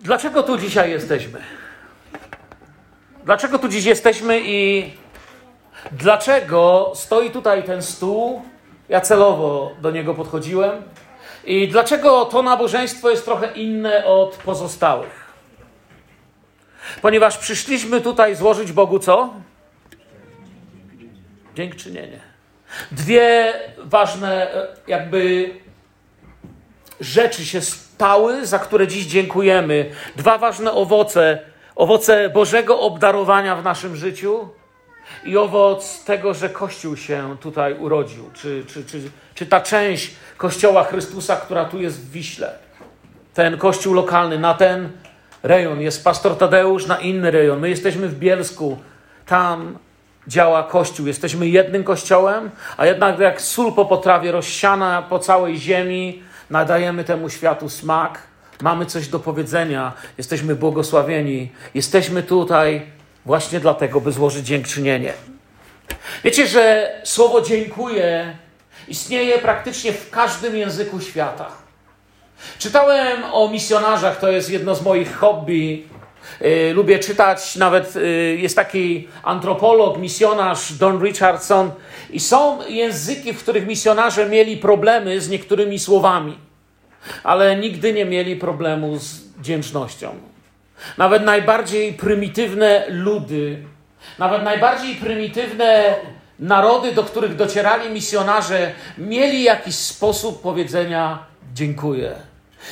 Dlaczego tu dzisiaj jesteśmy? Dlaczego tu dziś jesteśmy i dlaczego stoi tutaj ten stół? Ja celowo do niego podchodziłem. I dlaczego to nabożeństwo jest trochę inne od pozostałych? Ponieważ przyszliśmy tutaj złożyć Bogu co? Dziękczynienie. Dwie ważne, e, jakby rzeczy się stały, za które dziś dziękujemy. Dwa ważne owoce. Owoce Bożego obdarowania w naszym życiu i owoc tego, że Kościół się tutaj urodził. Czy, czy, czy, czy ta część Kościoła Chrystusa, która tu jest w Wiśle. Ten kościół lokalny, na ten rejon jest pastor Tadeusz, na inny rejon. My jesteśmy w Bielsku. Tam działa Kościół. Jesteśmy jednym Kościołem, a jednak jak sól po potrawie rozsiana po całej ziemi, nadajemy temu światu smak, mamy coś do powiedzenia, jesteśmy błogosławieni, jesteśmy tutaj właśnie dlatego, by złożyć dziękczynienie. Wiecie, że słowo dziękuję istnieje praktycznie w każdym języku świata. Czytałem o misjonarzach, to jest jedno z moich hobby. Yy, lubię czytać, nawet yy, jest taki antropolog, misjonarz Don Richardson, i są języki, w których misjonarze mieli problemy z niektórymi słowami ale nigdy nie mieli problemu z wdzięcznością. Nawet najbardziej prymitywne ludy, nawet najbardziej prymitywne narody, do których docierali misjonarze, mieli jakiś sposób powiedzenia dziękuję.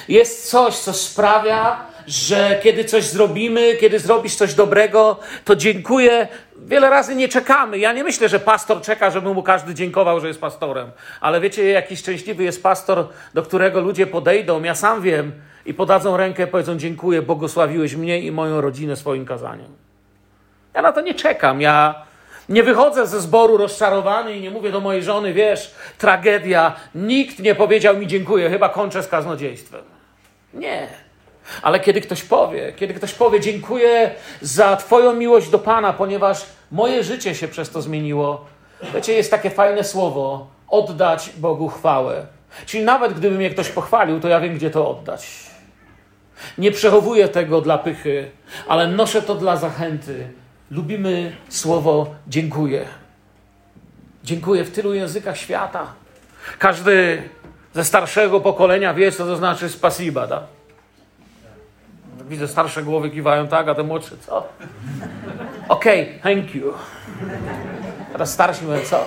Jest coś, co sprawia, że kiedy coś zrobimy, kiedy zrobisz coś dobrego, to dziękuję. Wiele razy nie czekamy. Ja nie myślę, że pastor czeka, żeby mu każdy dziękował, że jest pastorem. Ale wiecie, jaki szczęśliwy jest pastor, do którego ludzie podejdą, ja sam wiem, i podadzą rękę, powiedzą dziękuję, błogosławiłeś mnie i moją rodzinę swoim kazaniem. Ja na to nie czekam. Ja nie wychodzę ze zboru rozczarowany i nie mówię do mojej żony, wiesz, tragedia. Nikt nie powiedział mi dziękuję, chyba kończę z kaznodziejstwem. Nie. Ale kiedy ktoś powie, kiedy ktoś powie, dziękuję za Twoją miłość do Pana, ponieważ moje życie się przez to zmieniło. Wiecie, jest takie fajne słowo oddać Bogu chwałę. Czyli nawet gdyby mnie ktoś pochwalił, to ja wiem, gdzie to oddać. Nie przechowuję tego dla pychy, ale noszę to dla zachęty. Lubimy słowo dziękuję. Dziękuję w tylu językach świata. Każdy ze starszego pokolenia wie, co to znaczy spasiba, da? Widzę starsze głowy kiwają tak, a te młodsze co? Okej, okay, thank you. Teraz starsi mówią co?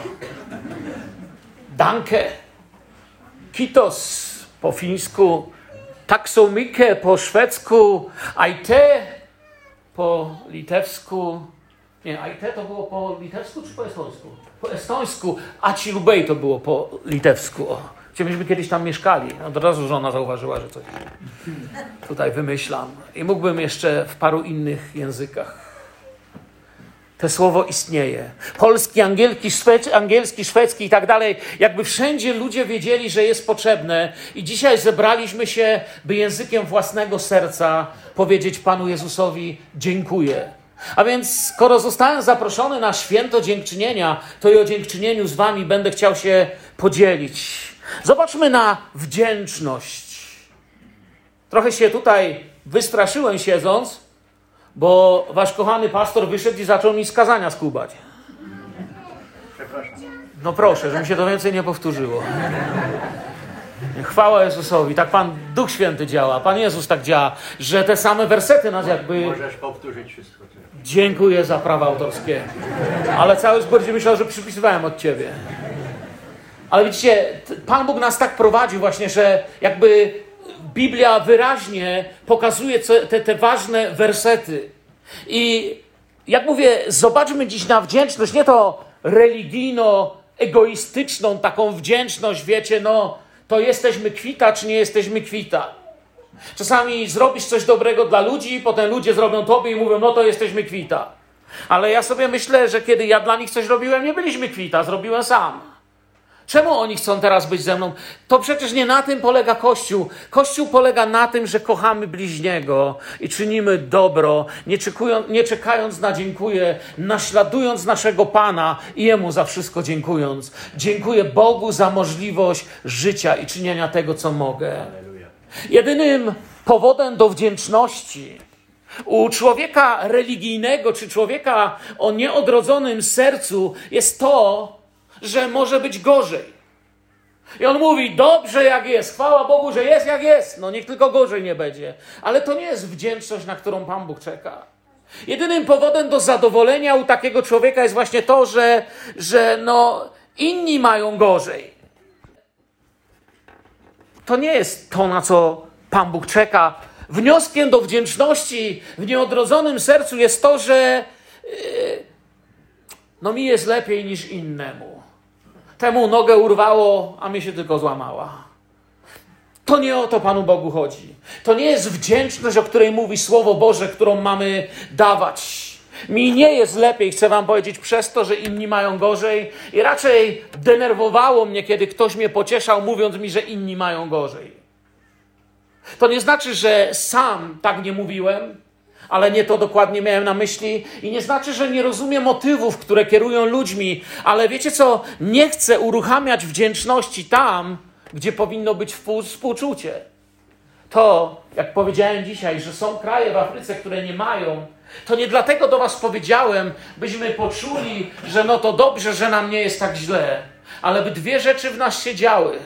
Danke. Kitos po fińsku. Taksomike po szwedzku. Aite po litewsku. Nie, Aite to było po litewsku czy po estońsku? Po estońsku. A ci lubej to było po litewsku. O. Gdzie myśmy kiedyś tam mieszkali. Od razu żona zauważyła, że coś tutaj wymyślam. I mógłbym jeszcze w paru innych językach. To słowo istnieje. Polski, angielski, szwedzki, angielski, szwedzki i tak dalej. Jakby wszędzie ludzie wiedzieli, że jest potrzebne. I dzisiaj zebraliśmy się, by językiem własnego serca powiedzieć Panu Jezusowi dziękuję. A więc, skoro zostałem zaproszony na święto dziękczynienia, to i o dziękczynieniu z Wami będę chciał się podzielić. Zobaczmy na wdzięczność. Trochę się tutaj wystraszyłem siedząc, bo wasz kochany pastor wyszedł i zaczął mi skazania skubać. No proszę, żeby się to więcej nie powtórzyło. Chwała Jezusowi. Tak Pan Duch Święty działa. Pan Jezus tak działa, że te same wersety nas jakby... Możesz powtórzyć wszystko. Dziękuję za prawa autorskie. Ale cały zbór będzie myślał, że przypisywałem od Ciebie. Ale widzicie, Pan Bóg nas tak prowadzi właśnie, że jakby Biblia wyraźnie pokazuje te, te ważne wersety. I jak mówię, zobaczmy dziś na wdzięczność, nie to religijno-egoistyczną taką wdzięczność, wiecie, no to jesteśmy kwita, czy nie jesteśmy kwita. Czasami zrobisz coś dobrego dla ludzi, potem ludzie zrobią tobie i mówią, no to jesteśmy kwita. Ale ja sobie myślę, że kiedy ja dla nich coś robiłem, nie byliśmy kwita, zrobiłem sam. Czemu oni chcą teraz być ze mną? To przecież nie na tym polega Kościół. Kościół polega na tym, że kochamy bliźniego i czynimy dobro, nie, czekują, nie czekając na dziękuję, naśladując naszego Pana i Jemu za wszystko dziękując. Dziękuję Bogu za możliwość życia i czynienia tego, co mogę. Jedynym powodem do wdzięczności u człowieka religijnego czy człowieka o nieodrodzonym sercu jest to, że może być gorzej. I on mówi, dobrze jak jest, chwała Bogu, że jest jak jest. No niech tylko gorzej nie będzie. Ale to nie jest wdzięczność, na którą Pan Bóg czeka. Jedynym powodem do zadowolenia u takiego człowieka jest właśnie to, że, że no, inni mają gorzej. To nie jest to, na co Pan Bóg czeka. Wnioskiem do wdzięczności w nieodrodzonym sercu jest to, że yy, no mi jest lepiej niż innemu. Temu nogę urwało, a mi się tylko złamała. To nie o to Panu Bogu chodzi. To nie jest wdzięczność, o której mówi Słowo Boże, którą mamy dawać. Mi nie jest lepiej, chcę Wam powiedzieć, przez to, że inni mają gorzej, i raczej denerwowało mnie, kiedy ktoś mnie pocieszał, mówiąc mi, że inni mają gorzej. To nie znaczy, że sam tak nie mówiłem, ale nie to dokładnie miałem na myśli. I nie znaczy, że nie rozumiem motywów, które kierują ludźmi, ale wiecie co? Nie chcę uruchamiać wdzięczności tam, gdzie powinno być współczucie. To, jak powiedziałem dzisiaj, że są kraje w Afryce, które nie mają, to nie dlatego do Was powiedziałem, byśmy poczuli, że no to dobrze, że nam nie jest tak źle, ale by dwie rzeczy w nas się działy.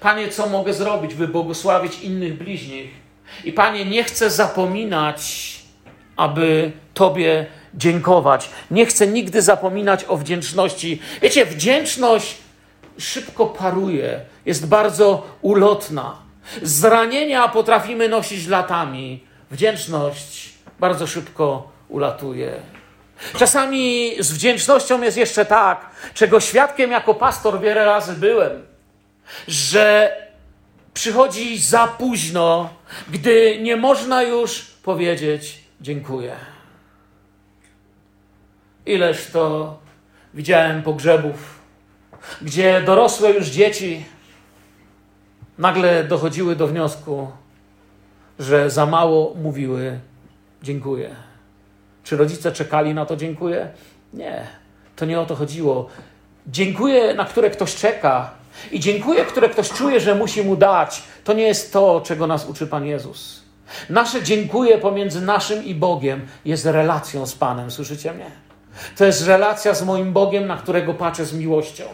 Panie, co mogę zrobić, by błogosławić innych bliźnich? I Panie, nie chcę zapominać, aby Tobie dziękować. Nie chcę nigdy zapominać o wdzięczności. Wiecie, wdzięczność szybko paruje, jest bardzo ulotna. Zranienia potrafimy nosić latami. Wdzięczność bardzo szybko ulatuje. Czasami z wdzięcznością jest jeszcze tak, czego świadkiem jako pastor wiele razy byłem, że przychodzi za późno, gdy nie można już powiedzieć dziękuję. Ileż to widziałem pogrzebów, gdzie dorosłe już dzieci nagle dochodziły do wniosku, że za mało mówiły dziękuję. Czy rodzice czekali na to dziękuję? Nie, to nie o to chodziło. Dziękuję, na które ktoś czeka, i dziękuję, które ktoś czuje, że musi mu dać. To nie jest to, czego nas uczy Pan Jezus. Nasze dziękuję pomiędzy naszym i Bogiem jest relacją z Panem. Słyszycie mnie? To jest relacja z moim Bogiem, na którego patrzę z miłością.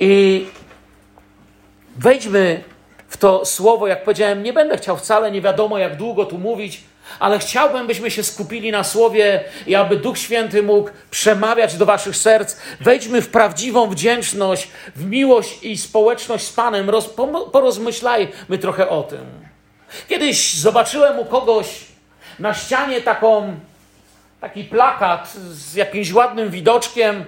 I wejdźmy w to słowo, jak powiedziałem, nie będę chciał wcale nie wiadomo jak długo tu mówić, ale chciałbym, byśmy się skupili na słowie i aby Duch Święty mógł przemawiać do Waszych serc. Wejdźmy w prawdziwą wdzięczność, w miłość i społeczność z Panem. Roz, porozmyślajmy trochę o tym. Kiedyś zobaczyłem u kogoś na ścianie taką, taki plakat z jakimś ładnym widoczkiem,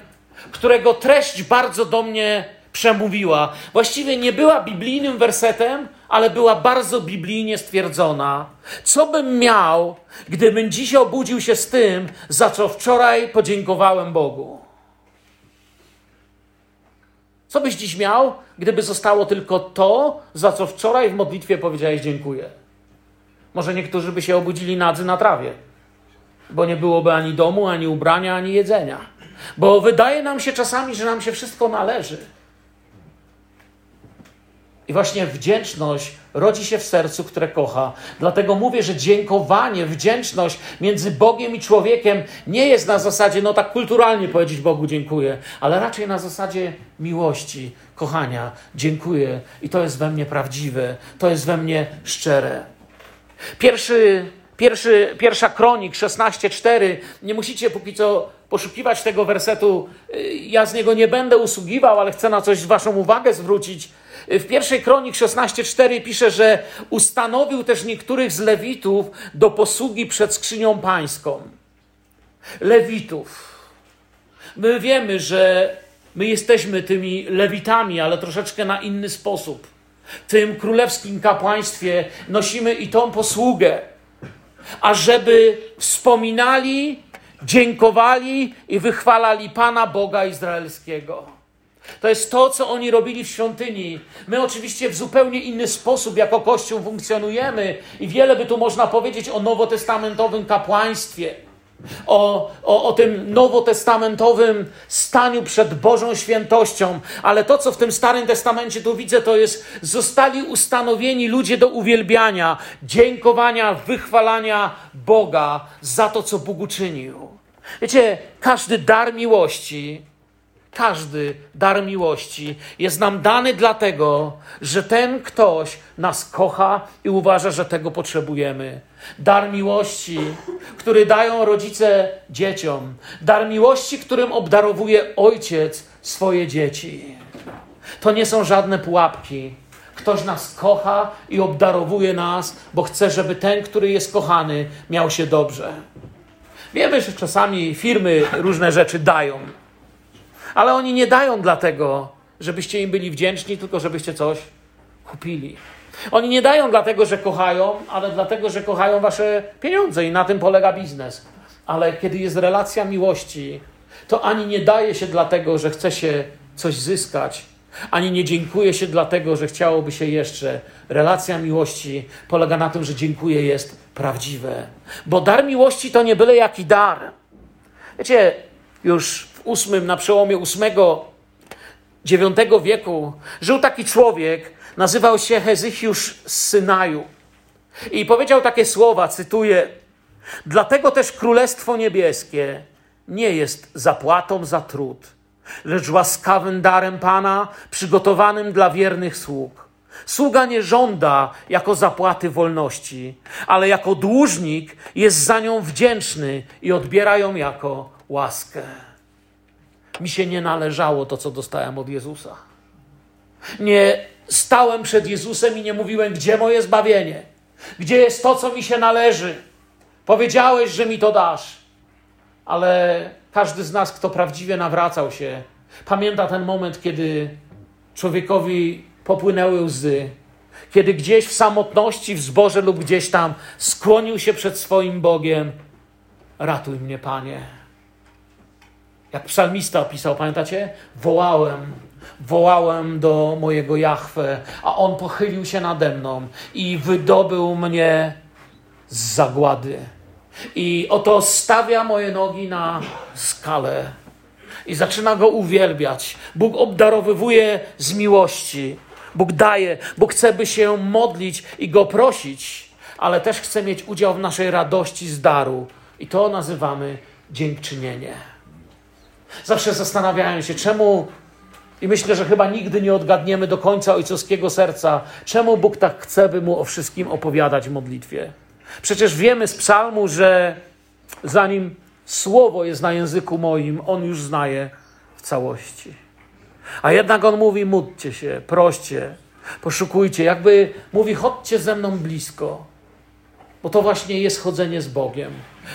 którego treść bardzo do mnie przemówiła. Właściwie nie była biblijnym wersetem, ale była bardzo biblijnie stwierdzona. Co bym miał, gdybym dziś obudził się z tym, za co wczoraj podziękowałem Bogu? Co byś dziś miał, gdyby zostało tylko to, za co wczoraj w modlitwie powiedziałeś dziękuję? Może niektórzy by się obudzili nadzy na trawie, bo nie byłoby ani domu, ani ubrania, ani jedzenia. Bo wydaje nam się czasami, że nam się wszystko należy. I właśnie wdzięczność rodzi się w sercu, które kocha. Dlatego mówię, że dziękowanie, wdzięczność między Bogiem i człowiekiem nie jest na zasadzie, no tak kulturalnie powiedzieć Bogu dziękuję, ale raczej na zasadzie miłości, kochania. Dziękuję i to jest we mnie prawdziwe, to jest we mnie szczere. Pierwszy, pierwszy, pierwsza kronik 16:4. Nie musicie póki co poszukiwać tego wersetu. Ja z niego nie będę usługiwał, ale chcę na coś waszą uwagę zwrócić. W pierwszej kronik 16:4 pisze, że ustanowił też niektórych z lewitów do posługi przed skrzynią pańską. Lewitów. My wiemy, że my jesteśmy tymi lewitami, ale troszeczkę na inny sposób. W tym królewskim kapłaństwie nosimy i tą posługę, ażeby wspominali, dziękowali i wychwalali Pana Boga Izraelskiego. To jest to, co oni robili w świątyni. My oczywiście w zupełnie inny sposób jako Kościół funkcjonujemy i wiele by tu można powiedzieć o nowotestamentowym kapłaństwie. o, o, o tym nowotestamentowym staniu przed Bożą świętością, ale to, co w tym Starym Testamencie tu widzę, to jest, zostali ustanowieni ludzie do uwielbiania, dziękowania, wychwalania Boga za to, co Bóg uczynił. Wiecie, każdy dar miłości każdy dar miłości jest nam dany dlatego, że ten ktoś nas kocha i uważa, że tego potrzebujemy. Dar miłości, który dają rodzice dzieciom, dar miłości, którym obdarowuje ojciec swoje dzieci. To nie są żadne pułapki. Ktoś nas kocha i obdarowuje nas, bo chce, żeby ten, który jest kochany, miał się dobrze. Wiemy, że czasami firmy różne rzeczy dają. Ale oni nie dają dlatego, żebyście im byli wdzięczni, tylko żebyście coś kupili. Oni nie dają dlatego, że kochają, ale dlatego, że kochają wasze pieniądze i na tym polega biznes. Ale kiedy jest relacja miłości, to ani nie daje się dlatego, że chce się coś zyskać, ani nie dziękuję się dlatego, że chciałoby się jeszcze. Relacja miłości polega na tym, że dziękuję jest prawdziwe. Bo dar miłości to nie byle jaki dar. Wiecie, już ósmym, na przełomie ósmego, dziewiątego wieku, żył taki człowiek, nazywał się Hezychiusz z Synaju. I powiedział takie słowa, cytuję: Dlatego też Królestwo Niebieskie nie jest zapłatą za trud, lecz łaskawym darem Pana, przygotowanym dla wiernych sług. Sługa nie żąda jako zapłaty wolności, ale jako dłużnik jest za nią wdzięczny i odbiera ją jako łaskę mi się nie należało to, co dostałem od Jezusa. Nie stałem przed Jezusem i nie mówiłem, gdzie moje zbawienie, gdzie jest to, co mi się należy. Powiedziałeś, że mi to dasz, ale każdy z nas, kto prawdziwie nawracał się, pamięta ten moment, kiedy człowiekowi popłynęły łzy, kiedy gdzieś w samotności, w zborze lub gdzieś tam skłonił się przed swoim Bogiem. Ratuj mnie, Panie. Jak psalmista opisał, pamiętacie? Wołałem, wołałem do mojego Jahwe, a on pochylił się nade mną i wydobył mnie z zagłady. I oto stawia moje nogi na skalę i zaczyna go uwielbiać. Bóg obdarowywuje z miłości. Bóg daje, Bóg chce, by się modlić i go prosić, ale też chce mieć udział w naszej radości z daru. I to nazywamy dziękczynienie. Zawsze zastanawiałem się, czemu, i myślę, że chyba nigdy nie odgadniemy do końca ojcowskiego serca, czemu Bóg tak chce, by mu o wszystkim opowiadać w modlitwie. Przecież wiemy z psalmu, że zanim słowo jest na języku moim, on już znaje w całości. A jednak on mówi: módlcie się, proście, poszukujcie, jakby mówi: chodźcie ze mną blisko, bo to właśnie jest chodzenie z Bogiem.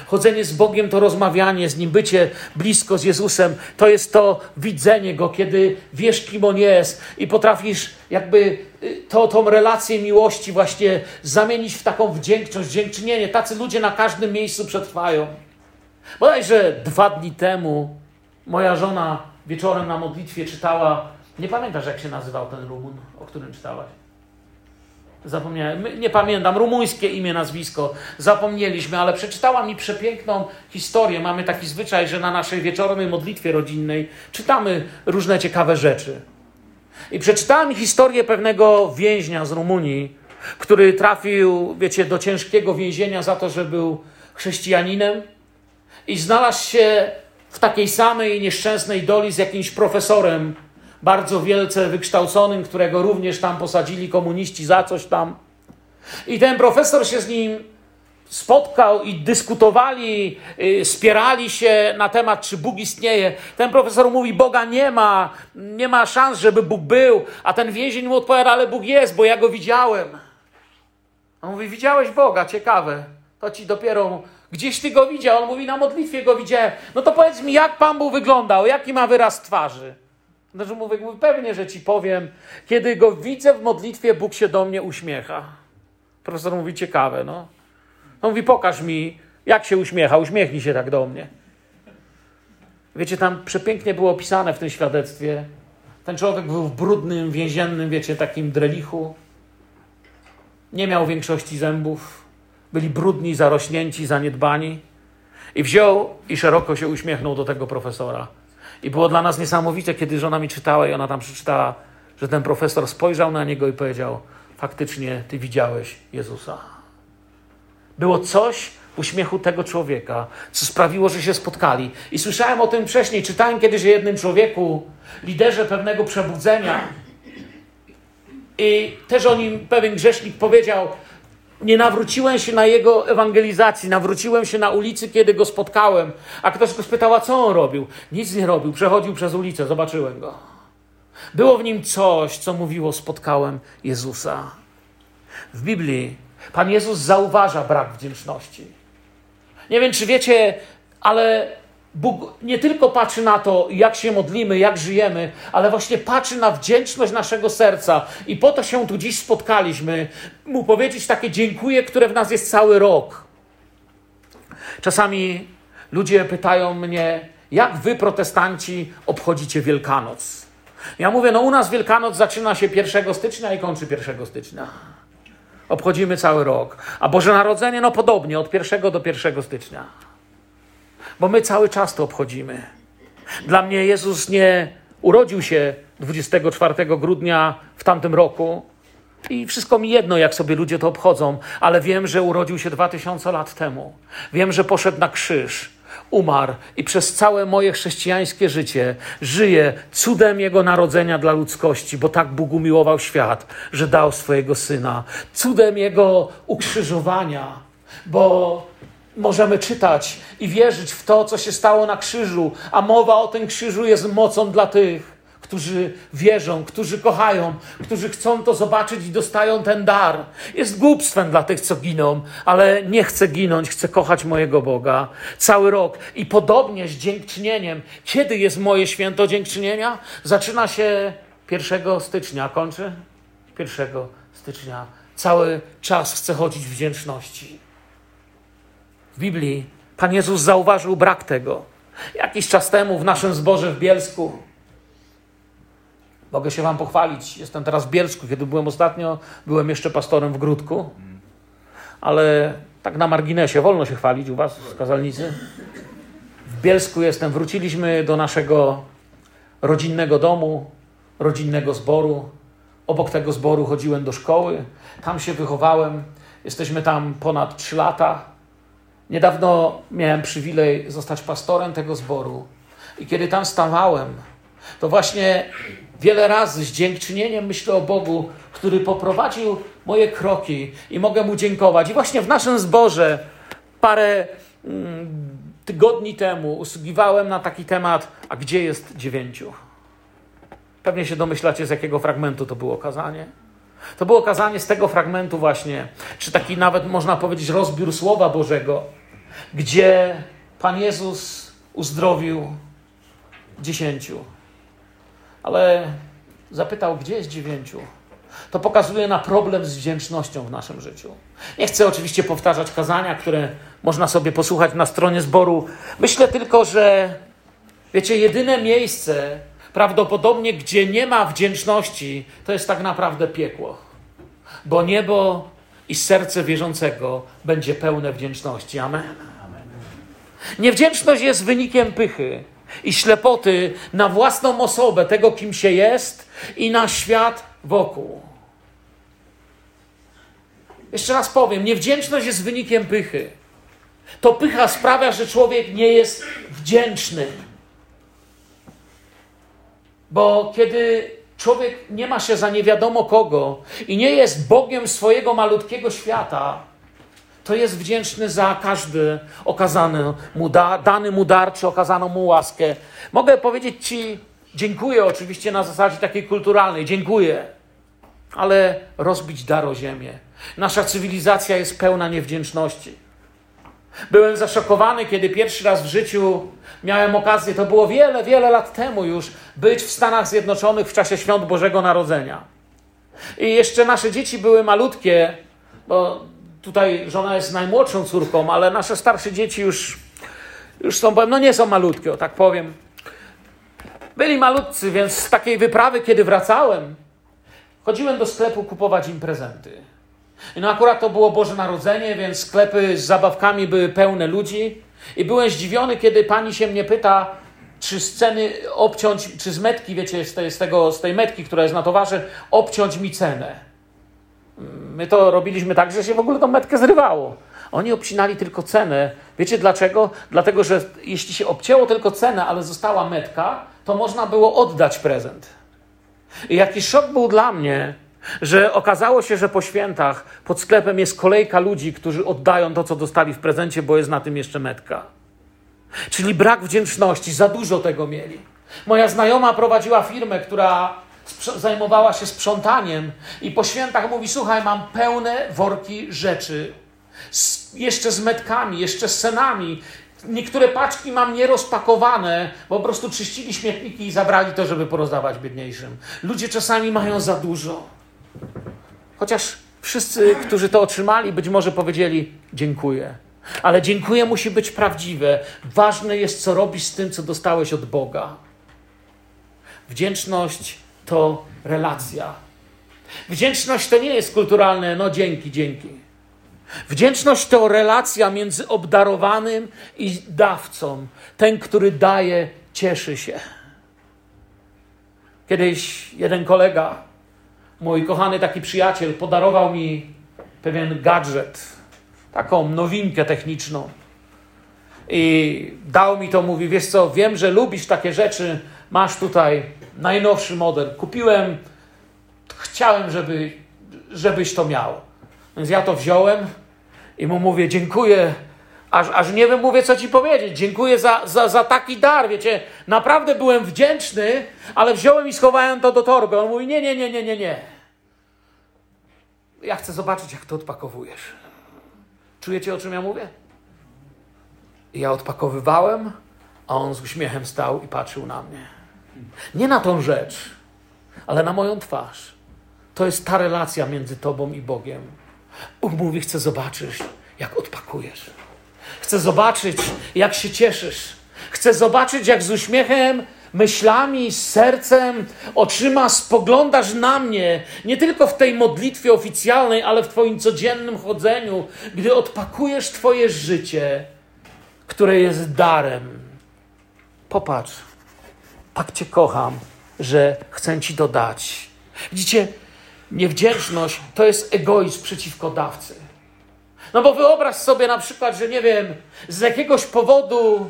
Chodzenie z Bogiem to rozmawianie z Nim, bycie blisko z Jezusem. To jest to widzenie Go, kiedy wiesz, kim On jest i potrafisz jakby y, to, tą relację miłości właśnie zamienić w taką wdzięczność, dziękczynienie. Tacy ludzie na każdym miejscu przetrwają. Bodajże dwa dni temu moja żona wieczorem na modlitwie czytała, nie pamiętasz jak się nazywał ten Rumun, o którym czytałaś? Zapomniałem, nie pamiętam, rumuńskie imię, nazwisko, zapomnieliśmy, ale przeczytała mi przepiękną historię. Mamy taki zwyczaj, że na naszej wieczornej modlitwie rodzinnej czytamy różne ciekawe rzeczy. I przeczytała mi historię pewnego więźnia z Rumunii, który trafił, wiecie, do ciężkiego więzienia za to, że był chrześcijaninem i znalazł się w takiej samej nieszczęsnej doli z jakimś profesorem bardzo wielce wykształconym, którego również tam posadzili komuniści za coś tam. I ten profesor się z nim spotkał i dyskutowali, yy, spierali się na temat, czy Bóg istnieje. Ten profesor mówi, Boga nie ma, nie ma szans, żeby Bóg był. A ten więzień mu odpowiada, ale Bóg jest, bo ja go widziałem. On mówi, widziałeś Boga, ciekawe. To ci dopiero, gdzieś ty go widział. On mówi, na modlitwie go widziałem. No to powiedz mi, jak Pan Bóg wyglądał, jaki ma wyraz twarzy. Znaczy mówię, mówię, pewnie, że ci powiem, kiedy go widzę w modlitwie, Bóg się do mnie uśmiecha. Profesor mówi, ciekawe, no. On mówi, pokaż mi, jak się uśmiecha, uśmiechnij się tak do mnie. Wiecie, tam przepięknie było opisane w tym świadectwie. Ten człowiek był w brudnym, więziennym, wiecie, takim drelichu. Nie miał większości zębów. Byli brudni, zarośnięci, zaniedbani. I wziął i szeroko się uśmiechnął do tego profesora. I było dla nas niesamowite, kiedy żona mi czytała i ona tam przeczytała, że ten profesor spojrzał na niego i powiedział: Faktycznie, ty widziałeś Jezusa. Było coś w uśmiechu tego człowieka, co sprawiło, że się spotkali. I słyszałem o tym wcześniej. Czytałem kiedyś o jednym człowieku, liderze pewnego przebudzenia. I też o nim pewien grzesznik powiedział: nie nawróciłem się na jego ewangelizacji, nawróciłem się na ulicy, kiedy go spotkałem. A ktoś go spytał, a co on robił? Nic nie robił, przechodził przez ulicę, zobaczyłem go. Było w nim coś, co mówiło: Spotkałem Jezusa. W Biblii Pan Jezus zauważa brak wdzięczności. Nie wiem, czy wiecie, ale Bóg nie tylko patrzy na to, jak się modlimy, jak żyjemy, ale właśnie patrzy na wdzięczność naszego serca. I po to się tu dziś spotkaliśmy, mu powiedzieć takie dziękuję, które w nas jest cały rok. Czasami ludzie pytają mnie, jak wy, protestanci, obchodzicie Wielkanoc? Ja mówię, no u nas Wielkanoc zaczyna się 1 stycznia i kończy 1 stycznia. Obchodzimy cały rok. A Boże Narodzenie, no podobnie, od 1 do 1 stycznia bo my cały czas to obchodzimy. Dla mnie Jezus nie urodził się 24 grudnia w tamtym roku i wszystko mi jedno, jak sobie ludzie to obchodzą, ale wiem, że urodził się 2000 lat temu. Wiem, że poszedł na krzyż, umarł i przez całe moje chrześcijańskie życie żyję cudem Jego narodzenia dla ludzkości, bo tak Bóg umiłował świat, że dał swojego Syna. Cudem Jego ukrzyżowania, bo możemy czytać i wierzyć w to, co się stało na krzyżu, a mowa o tym krzyżu jest mocą dla tych, którzy wierzą, którzy kochają, którzy chcą to zobaczyć i dostają ten dar. Jest głupstwem dla tych, co giną, ale nie chcę ginąć, chcę kochać mojego Boga cały rok. I podobnie z dziękczynieniem. Kiedy jest moje święto dziękczynienia? Zaczyna się 1 stycznia, kończy 1 stycznia. Cały czas chcę chodzić w wdzięczności. W Biblii Pan Jezus zauważył brak tego. Jakiś czas temu w naszym zborze w Bielsku, mogę się Wam pochwalić, jestem teraz w Bielsku, kiedy byłem ostatnio, byłem jeszcze pastorem w Grudku, ale tak na marginesie, wolno się chwalić u Was z kazalnicy. W Bielsku jestem, wróciliśmy do naszego rodzinnego domu, rodzinnego zboru. Obok tego zboru chodziłem do szkoły, tam się wychowałem. Jesteśmy tam ponad 3 lata. Niedawno miałem przywilej zostać pastorem tego zboru i kiedy tam stawałem, to właśnie wiele razy z dziękczynieniem myślę o Bogu, który poprowadził moje kroki i mogę mu dziękować. I właśnie w naszym zborze parę mm, tygodni temu usługiwałem na taki temat, a gdzie jest dziewięciu? Pewnie się domyślacie, z jakiego fragmentu to było kazanie. To było kazanie z tego fragmentu właśnie, czy taki nawet można powiedzieć rozbiór Słowa Bożego, gdzie Pan Jezus uzdrowił dziesięciu. Ale zapytał, gdzie jest dziewięciu? To pokazuje na problem z wdzięcznością w naszym życiu. Nie chcę oczywiście powtarzać kazania, które można sobie posłuchać na stronie zboru. Myślę tylko, że wiecie, jedyne miejsce, prawdopodobnie, gdzie nie ma wdzięczności, to jest tak naprawdę piekło. Bo niebo i serce wierzącego będzie pełne wdzięczności. Amen. Niewdzięczność jest wynikiem pychy i ślepoty na własną osobę, tego kim się jest i na świat wokół. Jeszcze raz powiem, niewdzięczność jest wynikiem pychy. To pycha sprawia, że człowiek nie jest wdzięczny. Bo kiedy człowiek nie ma się za nie wiadomo kogo i nie jest Bogiem swojego malutkiego świata, to jest wdzięczny za każdy okazany mu da, dany mu dar, czy okazaną mu łaskę. Mogę powiedzieć Ci, dziękuję oczywiście na zasadzie takiej kulturalnej, dziękuję, ale rozbić dar o ziemię. Nasza cywilizacja jest pełna niewdzięczności. Byłem zaszokowany, kiedy pierwszy raz w życiu miałem okazję, to było wiele, wiele lat temu już, być w Stanach Zjednoczonych w czasie świąt Bożego Narodzenia. I jeszcze nasze dzieci były malutkie, bo tutaj żona jest najmłodszą córką, ale nasze starsze dzieci już, już są, no nie są malutkie, o tak powiem. Byli malutcy, więc z takiej wyprawy, kiedy wracałem, chodziłem do sklepu kupować im prezenty. No akurat to było Boże Narodzenie, więc sklepy z zabawkami były pełne ludzi. I byłem zdziwiony, kiedy pani się mnie pyta, czy sceny obciąć, czy z metki, wiecie, z tej, z, tego, z tej metki, która jest na towarze, obciąć mi cenę. My to robiliśmy tak, że się w ogóle tą metkę zrywało. Oni obcinali tylko cenę. Wiecie dlaczego? Dlatego, że jeśli się obcięło tylko cenę, ale została metka, to można było oddać prezent. I jakiś szok był dla mnie, że okazało się, że po świętach pod sklepem jest kolejka ludzi, którzy oddają to, co dostali w prezencie, bo jest na tym jeszcze metka. Czyli brak wdzięczności, za dużo tego mieli. Moja znajoma prowadziła firmę, która zajmowała się sprzątaniem i po świętach mówi: Słuchaj, mam pełne worki rzeczy, z, jeszcze z metkami, jeszcze z cenami. Niektóre paczki mam nierozpakowane, bo po prostu czyścili śmietniki i zabrali to, żeby porozdawać biedniejszym. Ludzie czasami mają za dużo. Chociaż wszyscy, którzy to otrzymali, być może powiedzieli: Dziękuję. Ale dziękuję musi być prawdziwe. Ważne jest, co robisz z tym, co dostałeś od Boga. Wdzięczność to relacja. Wdzięczność to nie jest kulturalne, no dzięki, dzięki. Wdzięczność to relacja między obdarowanym i dawcą. Ten, który daje, cieszy się. Kiedyś jeden kolega, mój kochany taki przyjaciel, podarował mi pewien gadżet, taką nowinkę techniczną. I dał mi to, mówi, wiesz co, wiem, że lubisz takie rzeczy, masz tutaj najnowszy model. Kupiłem, chciałem, żeby, żebyś to miał. Więc ja to wziąłem i mu mówię, dziękuję, aż, aż nie wiem, mówię, co ci powiedzieć. Dziękuję za, za, za taki dar, wiecie, naprawdę byłem wdzięczny, ale wziąłem i schowałem to do torby. On mówi, nie, nie, nie, nie, nie, nie. Ja chcę zobaczyć, jak to odpakowujesz. Czujecie, o czym ja mówię? I ja odpakowywałem, a on z uśmiechem stał i patrzył na mnie. Nie na tą rzecz, ale na moją twarz. To jest ta relacja między Tobą i Bogiem. Bóg mówi: Chcę zobaczyć, jak odpakujesz. Chcę zobaczyć, jak się cieszysz. Chcę zobaczyć, jak z uśmiechem, myślami, sercem, oczyma spoglądasz na mnie. Nie tylko w tej modlitwie oficjalnej, ale w Twoim codziennym chodzeniu, gdy odpakujesz Twoje życie, które jest darem. Popatrz tak Cię kocham, że chcę Ci to dać. Widzicie, niewdzięczność to jest egoizm przeciwko dawcy. No bo wyobraź sobie na przykład, że nie wiem, z jakiegoś powodu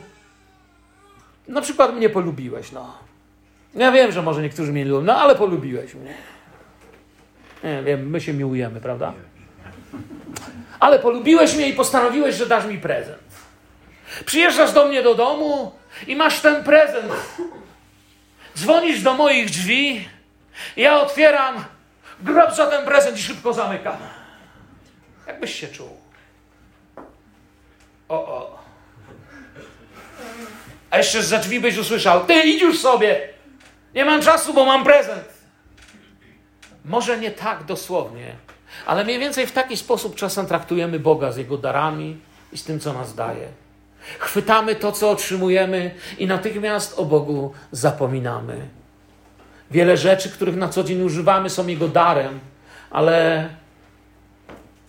na przykład mnie polubiłeś, no. Ja wiem, że może niektórzy mnie lubią, no ale polubiłeś mnie. Nie wiem, my się miłujemy, prawda? Ale polubiłeś mnie i postanowiłeś, że dasz mi prezent. Przyjeżdżasz do mnie do domu i masz ten prezent Dzwonisz do moich drzwi, ja otwieram, grab za ten prezent i szybko zamykam. Jakbyś się czuł? O, o. A jeszcze za drzwi byś usłyszał, ty idź już sobie, nie mam czasu, bo mam prezent. Może nie tak dosłownie, ale mniej więcej w taki sposób czasem traktujemy Boga z Jego darami i z tym, co nas daje. Chwytamy to, co otrzymujemy i natychmiast o Bogu zapominamy. Wiele rzeczy, których na co dzień używamy, są Jego darem, ale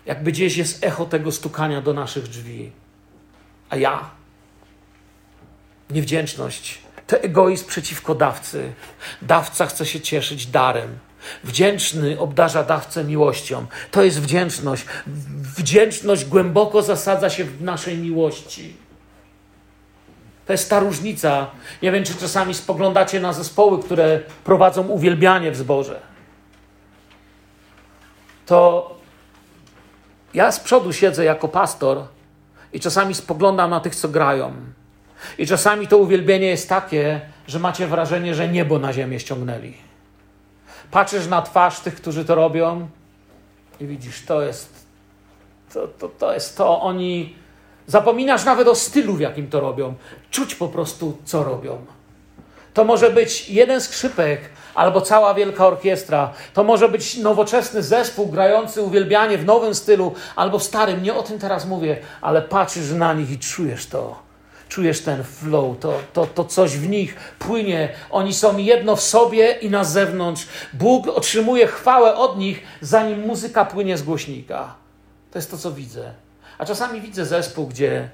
jakby gdzieś jest echo tego stukania do naszych drzwi. A ja? Niewdzięczność. To egoizm przeciwko dawcy. Dawca chce się cieszyć darem. Wdzięczny obdarza dawcę miłością. To jest wdzięczność. Wdzięczność głęboko zasadza się w naszej miłości. To jest ta różnica. Nie wiem, czy czasami spoglądacie na zespoły, które prowadzą uwielbianie w zborze. To ja z przodu siedzę jako pastor i czasami spoglądam na tych, co grają. I czasami to uwielbienie jest takie, że macie wrażenie, że niebo na ziemię ściągnęli. Patrzysz na twarz tych, którzy to robią i widzisz, to jest to, to, to jest to. Oni Zapominasz nawet o stylu, w jakim to robią. Czuć po prostu, co robią. To może być jeden skrzypek albo cała wielka orkiestra. To może być nowoczesny zespół grający uwielbianie w nowym stylu albo w starym. Nie o tym teraz mówię, ale patrzysz na nich i czujesz to. Czujesz ten flow, to, to, to coś w nich płynie. Oni są jedno w sobie i na zewnątrz. Bóg otrzymuje chwałę od nich, zanim muzyka płynie z głośnika. To jest to, co widzę. A czasami widzę zespół, gdzie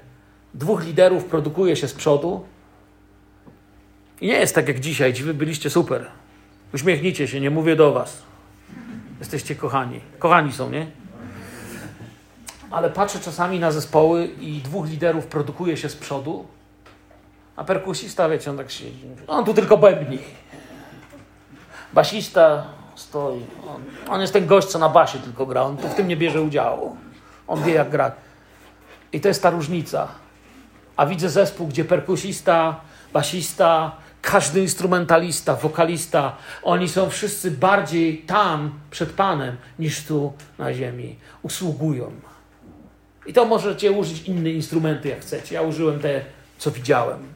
dwóch liderów produkuje się z przodu. I nie jest tak jak dzisiaj. Ci wy byliście super. Uśmiechnijcie się, nie mówię do was. Jesteście kochani. Kochani są, nie? Ale patrzę czasami na zespoły i dwóch liderów produkuje się z przodu, a perkusista, wiecie, on tak siedzi. On tu tylko bębni. Basista stoi. On, on jest ten gość, co na basie tylko gra. On tu w tym nie bierze udziału. On wie, jak grać. I to jest ta różnica. A widzę zespół, gdzie perkusista, basista, każdy instrumentalista, wokalista, oni są wszyscy bardziej tam przed Panem niż tu na ziemi. Usługują. I to możecie użyć inne instrumenty, jak chcecie. Ja użyłem te, co widziałem.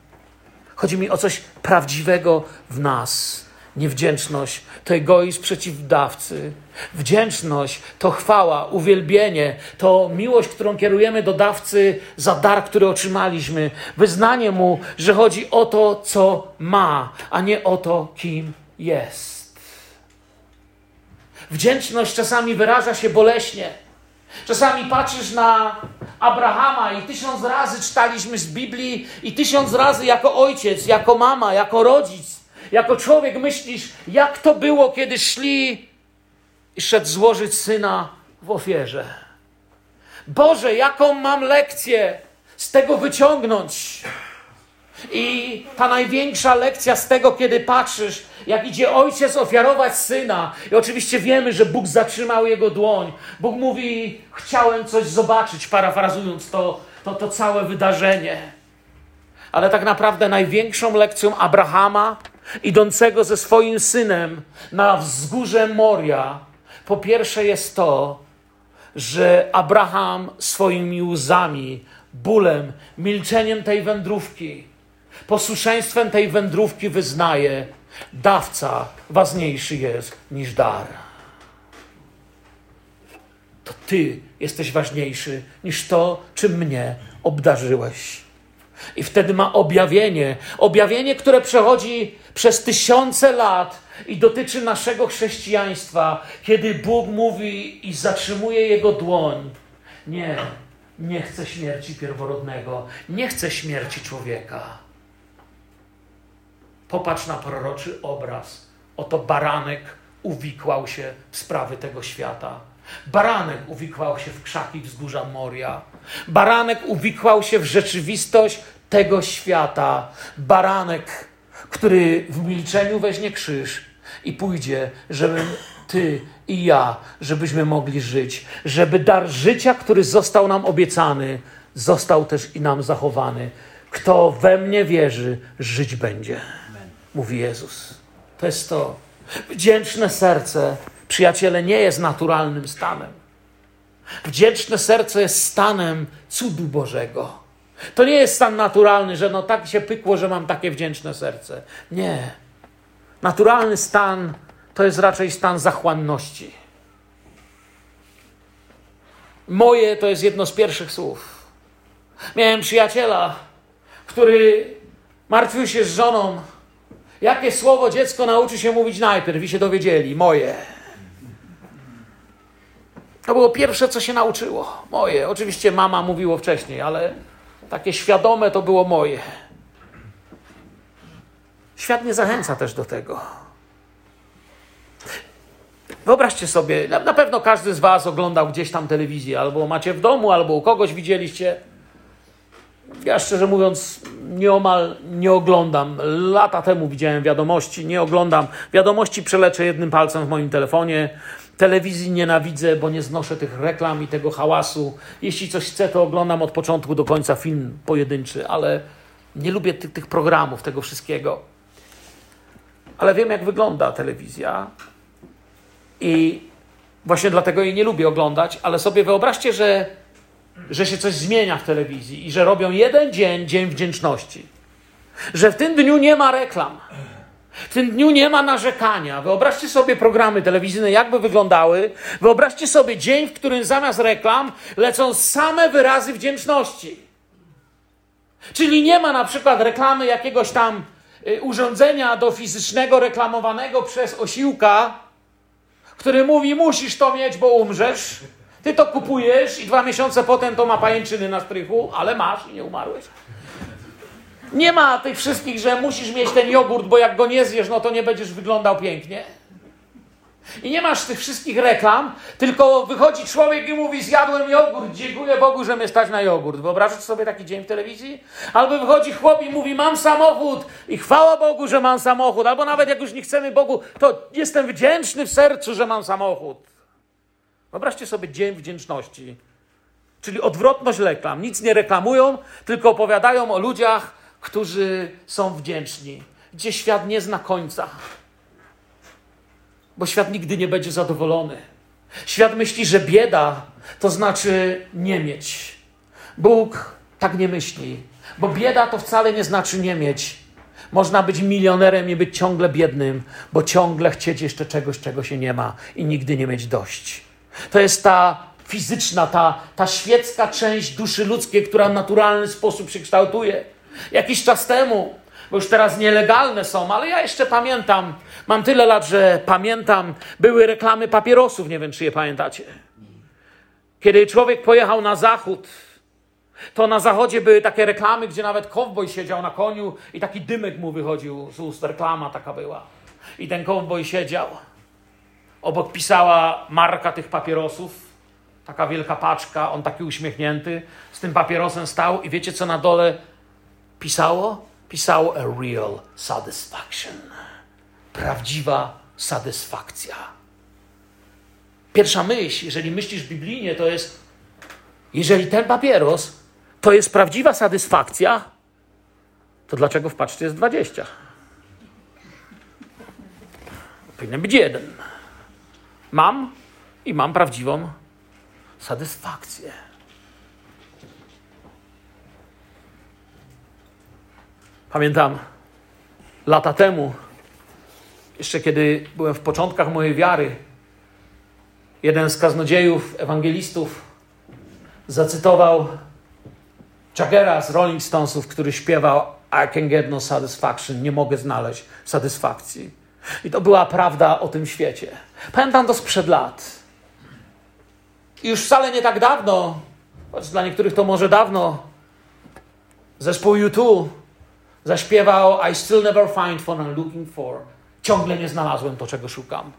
Chodzi mi o coś prawdziwego w nas. Niewdzięczność to egoizm przeciwdawcy. Wdzięczność to chwała, uwielbienie, to miłość, którą kierujemy do dawcy za dar, który otrzymaliśmy. Wyznanie mu, że chodzi o to, co ma, a nie o to, kim jest. Wdzięczność czasami wyraża się boleśnie. Czasami patrzysz na Abrahama i tysiąc razy czytaliśmy z Biblii i tysiąc razy jako ojciec, jako mama, jako rodzic, jako człowiek myślisz, jak to było, kiedy szli i szedł złożyć syna w ofierze. Boże, jaką mam lekcję z tego wyciągnąć? I ta największa lekcja z tego, kiedy patrzysz, jak idzie ojciec ofiarować syna, i oczywiście wiemy, że Bóg zatrzymał jego dłoń. Bóg mówi: Chciałem coś zobaczyć, parafrazując to, to, to całe wydarzenie. Ale tak naprawdę największą lekcją Abrahama, idącego ze swoim synem na wzgórze Moria, po pierwsze jest to, że Abraham swoimi łzami, bólem, milczeniem tej wędrówki, posłuszeństwem tej wędrówki wyznaje, dawca ważniejszy jest niż dar. To Ty jesteś ważniejszy niż to, czym mnie obdarzyłeś. I wtedy ma objawienie, objawienie, które przechodzi przez tysiące lat i dotyczy naszego chrześcijaństwa, kiedy Bóg mówi i zatrzymuje jego dłoń. Nie, nie chcę śmierci pierworodnego, nie chcę śmierci człowieka. Popatrz na proroczy obraz. Oto baranek uwikłał się w sprawy tego świata. Baranek uwikłał się w krzaki wzgórza Moria. Baranek uwikłał się w rzeczywistość tego świata. Baranek, który w milczeniu weźmie krzyż i pójdzie, żeby ty i ja, żebyśmy mogli żyć, żeby dar życia, który został nam obiecany, został też i nam zachowany. Kto we mnie wierzy, żyć będzie mówi Jezus. To jest to. Wdzięczne serce, przyjaciele, nie jest naturalnym stanem. Wdzięczne serce jest stanem cudu Bożego. To nie jest stan naturalny, że no tak się pykło, że mam takie wdzięczne serce. Nie. Naturalny stan to jest raczej stan zachłanności. Moje to jest jedno z pierwszych słów. Miałem przyjaciela, który martwił się z żoną, Jakie słowo dziecko nauczy się mówić najpierw i się dowiedzieli? Moje. To było pierwsze, co się nauczyło. Moje. Oczywiście mama mówiło wcześniej, ale takie świadome to było moje. Świat nie zachęca też do tego. Wyobraźcie sobie, na, pewno każdy z Was oglądał gdzieś tam telewizję, albo macie w domu, albo u kogoś widzieliście ja szczerze mówiąc nieomal nie oglądam. Lata temu widziałem wiadomości, nie oglądam. Wiadomości przeleczę jednym palcem w moim telefonie. Telewizji nienawidzę, bo nie znoszę tych reklam i tego hałasu. Jeśli coś chcę, to oglądam od początku do końca film pojedynczy, ale nie lubię tych, tych programów, tego wszystkiego. Ale wiem, jak wygląda telewizja i właśnie dlatego jej nie lubię oglądać, ale sobie wyobraźcie, że że się coś zmienia w telewizji i że robią jeden dzień, dzień wdzięczności. Że w tym dniu nie ma reklam. W tym dniu nie ma narzekania. Wyobraźcie sobie programy telewizyjne, jakby wyglądały. Wyobraźcie sobie dzień, w którym zamiast reklam lecą same wyrazy wdzięczności. Czyli nie ma na przykład reklamy jakiegoś tam y, urządzenia do fizycznego reklamowanego przez osiłka, który mówi: Musisz to mieć, bo umrzesz Ty to kupujesz i dwa miesiące potem to ma pajęczyny na strychu, ale masz i nie umarłeś. Nie ma tych wszystkich, że musisz mieć ten jogurt, bo jak go nie zjesz, no to nie będziesz wyglądał pięknie. I nie masz tych wszystkich reklam, tylko wychodzi człowiek i mówi: Zjadłem jogurt, dziękuję Bogu, że mnie stać na jogurt. Wyobrażasz sobie taki dzień w telewizji? Albo wychodzi chłop i mówi: Mam samochód i chwała Bogu, że mam samochód. Albo nawet jak już nie chcemy Bogu, to jestem wdzięczny w sercu, że mam samochód. Wyobraźcie sobie dzień wdzięczności. Czyli odwrotność reklam. Nic nie reklamują, tylko opowiadają o ludziach, którzy są wdzięczni. Gdzie świat nie zna końca bo świat nigdy nie będzie zadowolony. Świat myśli, że bieda to znaczy nie mieć. Bóg tak nie myśli, bo bieda to wcale nie znaczy nie mieć. Można być milionerem i być ciągle biednym, bo ciągle chcieć jeszcze czegoś, czego się nie ma i nigdy nie mieć dość. To jest ta fizyczna, ta, ta świecka część duszy ludzkiej, która w naturalny sposób się kształtuje. Jakiś czas temu bo już teraz nielegalne są, ale ja jeszcze pamiętam, mam tyle lat, że pamiętam, były reklamy papierosów, nie wiem czy je pamiętacie. Kiedy człowiek pojechał na zachód, to na zachodzie były takie reklamy, gdzie nawet kowboj siedział na koniu i taki dymek mu wychodził z ust, reklama taka była. I ten kowboj siedział. Obok pisała marka tych papierosów, taka wielka paczka, on taki uśmiechnięty, z tym papierosem stał i wiecie co na dole pisało? pisało a real satisfaction. Prawdziwa satysfakcja. Pierwsza myśl, jeżeli myślisz biblijnie, to jest, jeżeli ten papieros to jest prawdziwa satysfakcja, to dlaczego w paczce jest 20? Powinien być jeden. Mam i mam prawdziwą satysfakcję. Pamiętam lata temu, jeszcze kiedy byłem w początkach mojej wiary, jeden z kaznodziejów, ewangelistów zacytował Jaggera z Rolling Stonesów, który śpiewał I can get no satisfaction, nie mogę znaleźć satysfakcji. I to była prawda o tym świecie. Pamiętam to sprzed lat. I już wcale nie tak dawno, choć dla niektórych to może dawno, zespół U2 zaśpiewał I still never find what I'm looking for. Ciągle nie znalazłem to, czego szukam.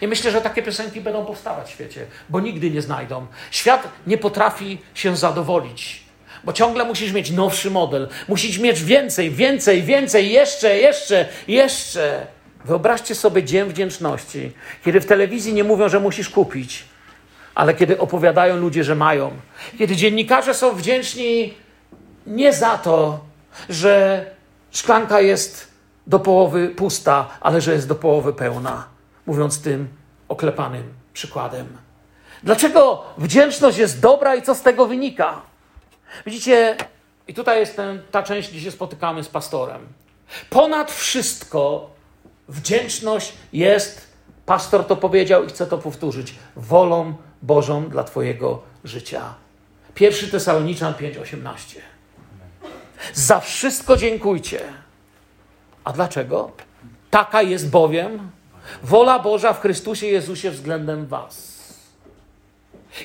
I myślę, że takie piosenki będą powstawać w świecie, bo nigdy nie znajdą. Świat nie potrafi się zadowolić, bo ciągle musisz mieć nowszy model. Musisz mieć więcej, więcej, więcej, jeszcze, jeszcze, jeszcze. Wyobraźcie sobie dzień wdzięczności, kiedy w telewizji nie mówią, że musisz kupić, ale kiedy opowiadają ludzie, że mają. Kiedy dziennikarze są wdzięczni nie za to, że Szklanka jest do połowy pusta, ale że jest do połowy pełna, mówiąc tym oklepanym przykładem. Dlaczego wdzięczność jest dobra i co z tego wynika? Widzicie, i tutaj jest ten, ta część, gdzie się spotykamy z pastorem. Ponad wszystko wdzięczność jest, pastor to powiedział i chcę to powtórzyć, wolą Bożą dla Twojego życia. Pierwszy Tesaloniczan 5:18. Za wszystko dziękujcie. A dlaczego? Taka jest bowiem wola Boża w Chrystusie Jezusie względem Was.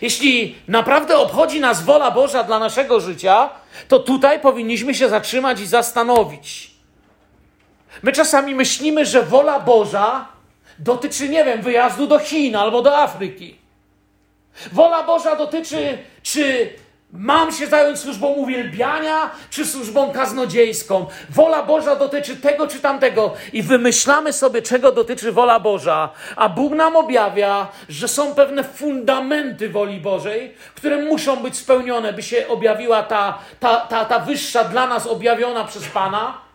Jeśli naprawdę obchodzi nas wola Boża dla naszego życia, to tutaj powinniśmy się zatrzymać i zastanowić. My czasami myślimy, że wola Boża dotyczy, nie wiem, wyjazdu do Chin albo do Afryki. Wola Boża dotyczy, czy Mam się zająć służbą uwielbiania czy służbą kaznodziejską? Wola Boża dotyczy tego czy tamtego i wymyślamy sobie, czego dotyczy wola Boża, a Bóg nam objawia, że są pewne fundamenty woli Bożej, które muszą być spełnione, by się objawiła ta, ta, ta, ta wyższa dla nas objawiona przez Pana.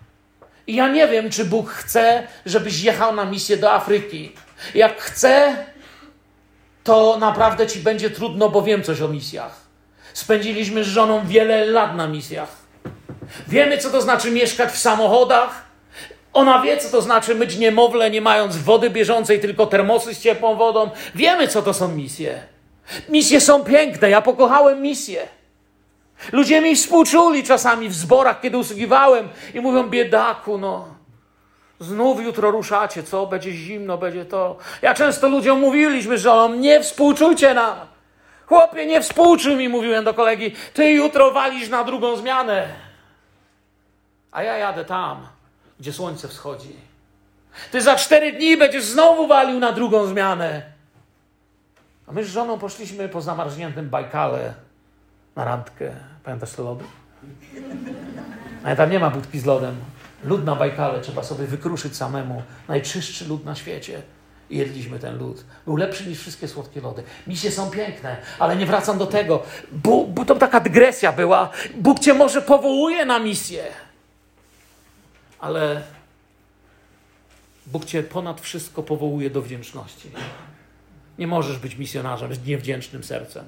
I ja nie wiem, czy Bóg chce, żebyś jechał na misję do Afryki. Jak chce, to naprawdę ci będzie trudno, bo wiem coś o misjach. Spędziliśmy z żoną wiele lat na misjach. Wiemy, co to znaczy mieszkać w samochodach. Ona wie, co to znaczy myć niemowlę, nie mając wody bieżącej, tylko termosy z ciepłą wodą. Wiemy, co to są misje. Misje są piękne. Ja pokochałem misje. Ludzie mi współczuli czasami w zborach, kiedy usługiwałem i mówią, biedaku, no. Znów jutro ruszacie, co? Będzie zimno, będzie to. Ja często ludziom mówiliśmy, że nie współczujcie nam. Chłopie, nie współczuj mi, mówiłem do kolegi, ty jutro walisz na drugą zmianę. A ja jadę tam, gdzie słońce wschodzi. Ty za cztery dni będziesz znowu walił na drugą zmianę. A my z żoną poszliśmy po zamarzniętym Bajkale na randkę. Pamiętasz te lody? Ale tam nie ma budki z lodem. Lód na Bajkale trzeba sobie wykruszyć samemu. Najczystszy lód na świecie. Jedliśmy ten lód. Był lepszy niż wszystkie słodkie lody. Misje są piękne, ale nie wracam do tego. Bóg, bo to taka dygresja była. Bóg cię może powołuje na misję. Ale Bóg cię ponad wszystko powołuje do wdzięczności. Nie możesz być misjonarzem z niewdzięcznym sercem.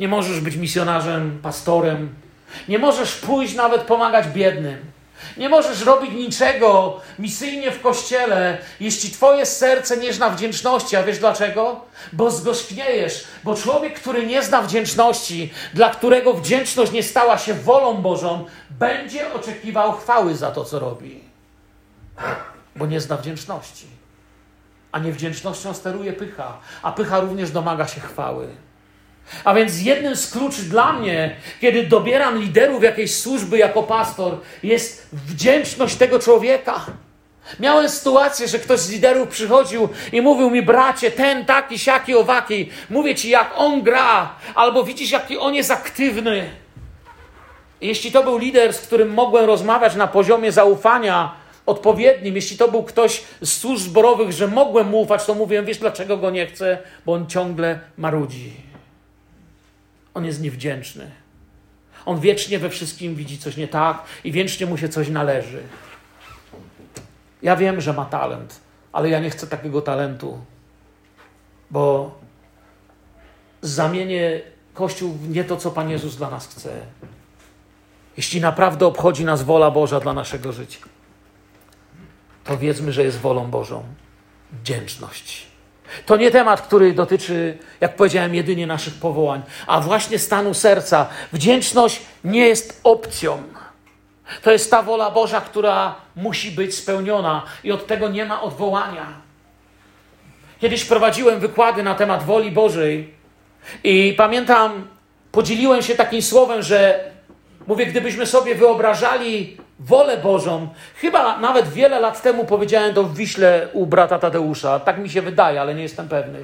Nie możesz być misjonarzem, pastorem. Nie możesz pójść nawet pomagać biednym. Nie możesz robić niczego misyjnie w kościele, jeśli twoje serce nie zna wdzięczności. A wiesz dlaczego? Bo zgorzkniejesz. Bo człowiek, który nie zna wdzięczności, dla którego wdzięczność nie stała się wolą Bożą, będzie oczekiwał chwały za to, co robi. Bo nie zna wdzięczności. A niewdzięcznością steruje pycha, a pycha również domaga się chwały. A więc jednym z kluczy dla mnie, kiedy dobieram liderów jakiejś służby jako pastor, jest wdzięczność tego człowieka. Miałem sytuację, że ktoś z liderów przychodził i mówił mi, bracie, ten, taki, siaki, owaki, mówię ci, jak on gra, albo widzisz, jaki on jest aktywny. Jeśli to był lider, z którym mogłem rozmawiać na poziomie zaufania odpowiednim, jeśli to był ktoś z służb zborowych, że mogłem mu ufać, to mówiłem, wiesz, dlaczego go nie chcę? Bo on ciągle marudzi. On jest niewdzięczny. On wiecznie we wszystkim widzi coś nie tak i wiecznie mu się coś należy. Ja wiem, że ma talent, ale ja nie chcę takiego talentu, bo zamienię Kościół w nie to, co Pan Jezus dla nas chce. Jeśli naprawdę obchodzi nas wola Boża dla naszego życia, to wiedzmy, że jest wolą Bożą wdzięczność. To nie temat, który dotyczy, jak powiedziałem, jedynie naszych powołań, a właśnie stanu serca. Wdzięczność nie jest opcją. To jest ta wola Boża, która musi być spełniona i od tego nie ma odwołania. Kiedyś prowadziłem wykłady na temat woli Bożej i pamiętam, podzieliłem się takim słowem, że mówię, gdybyśmy sobie wyobrażali wolę Bożą. Chyba nawet wiele lat temu powiedziałem to w Wiśle u brata Tadeusza. Tak mi się wydaje, ale nie jestem pewny.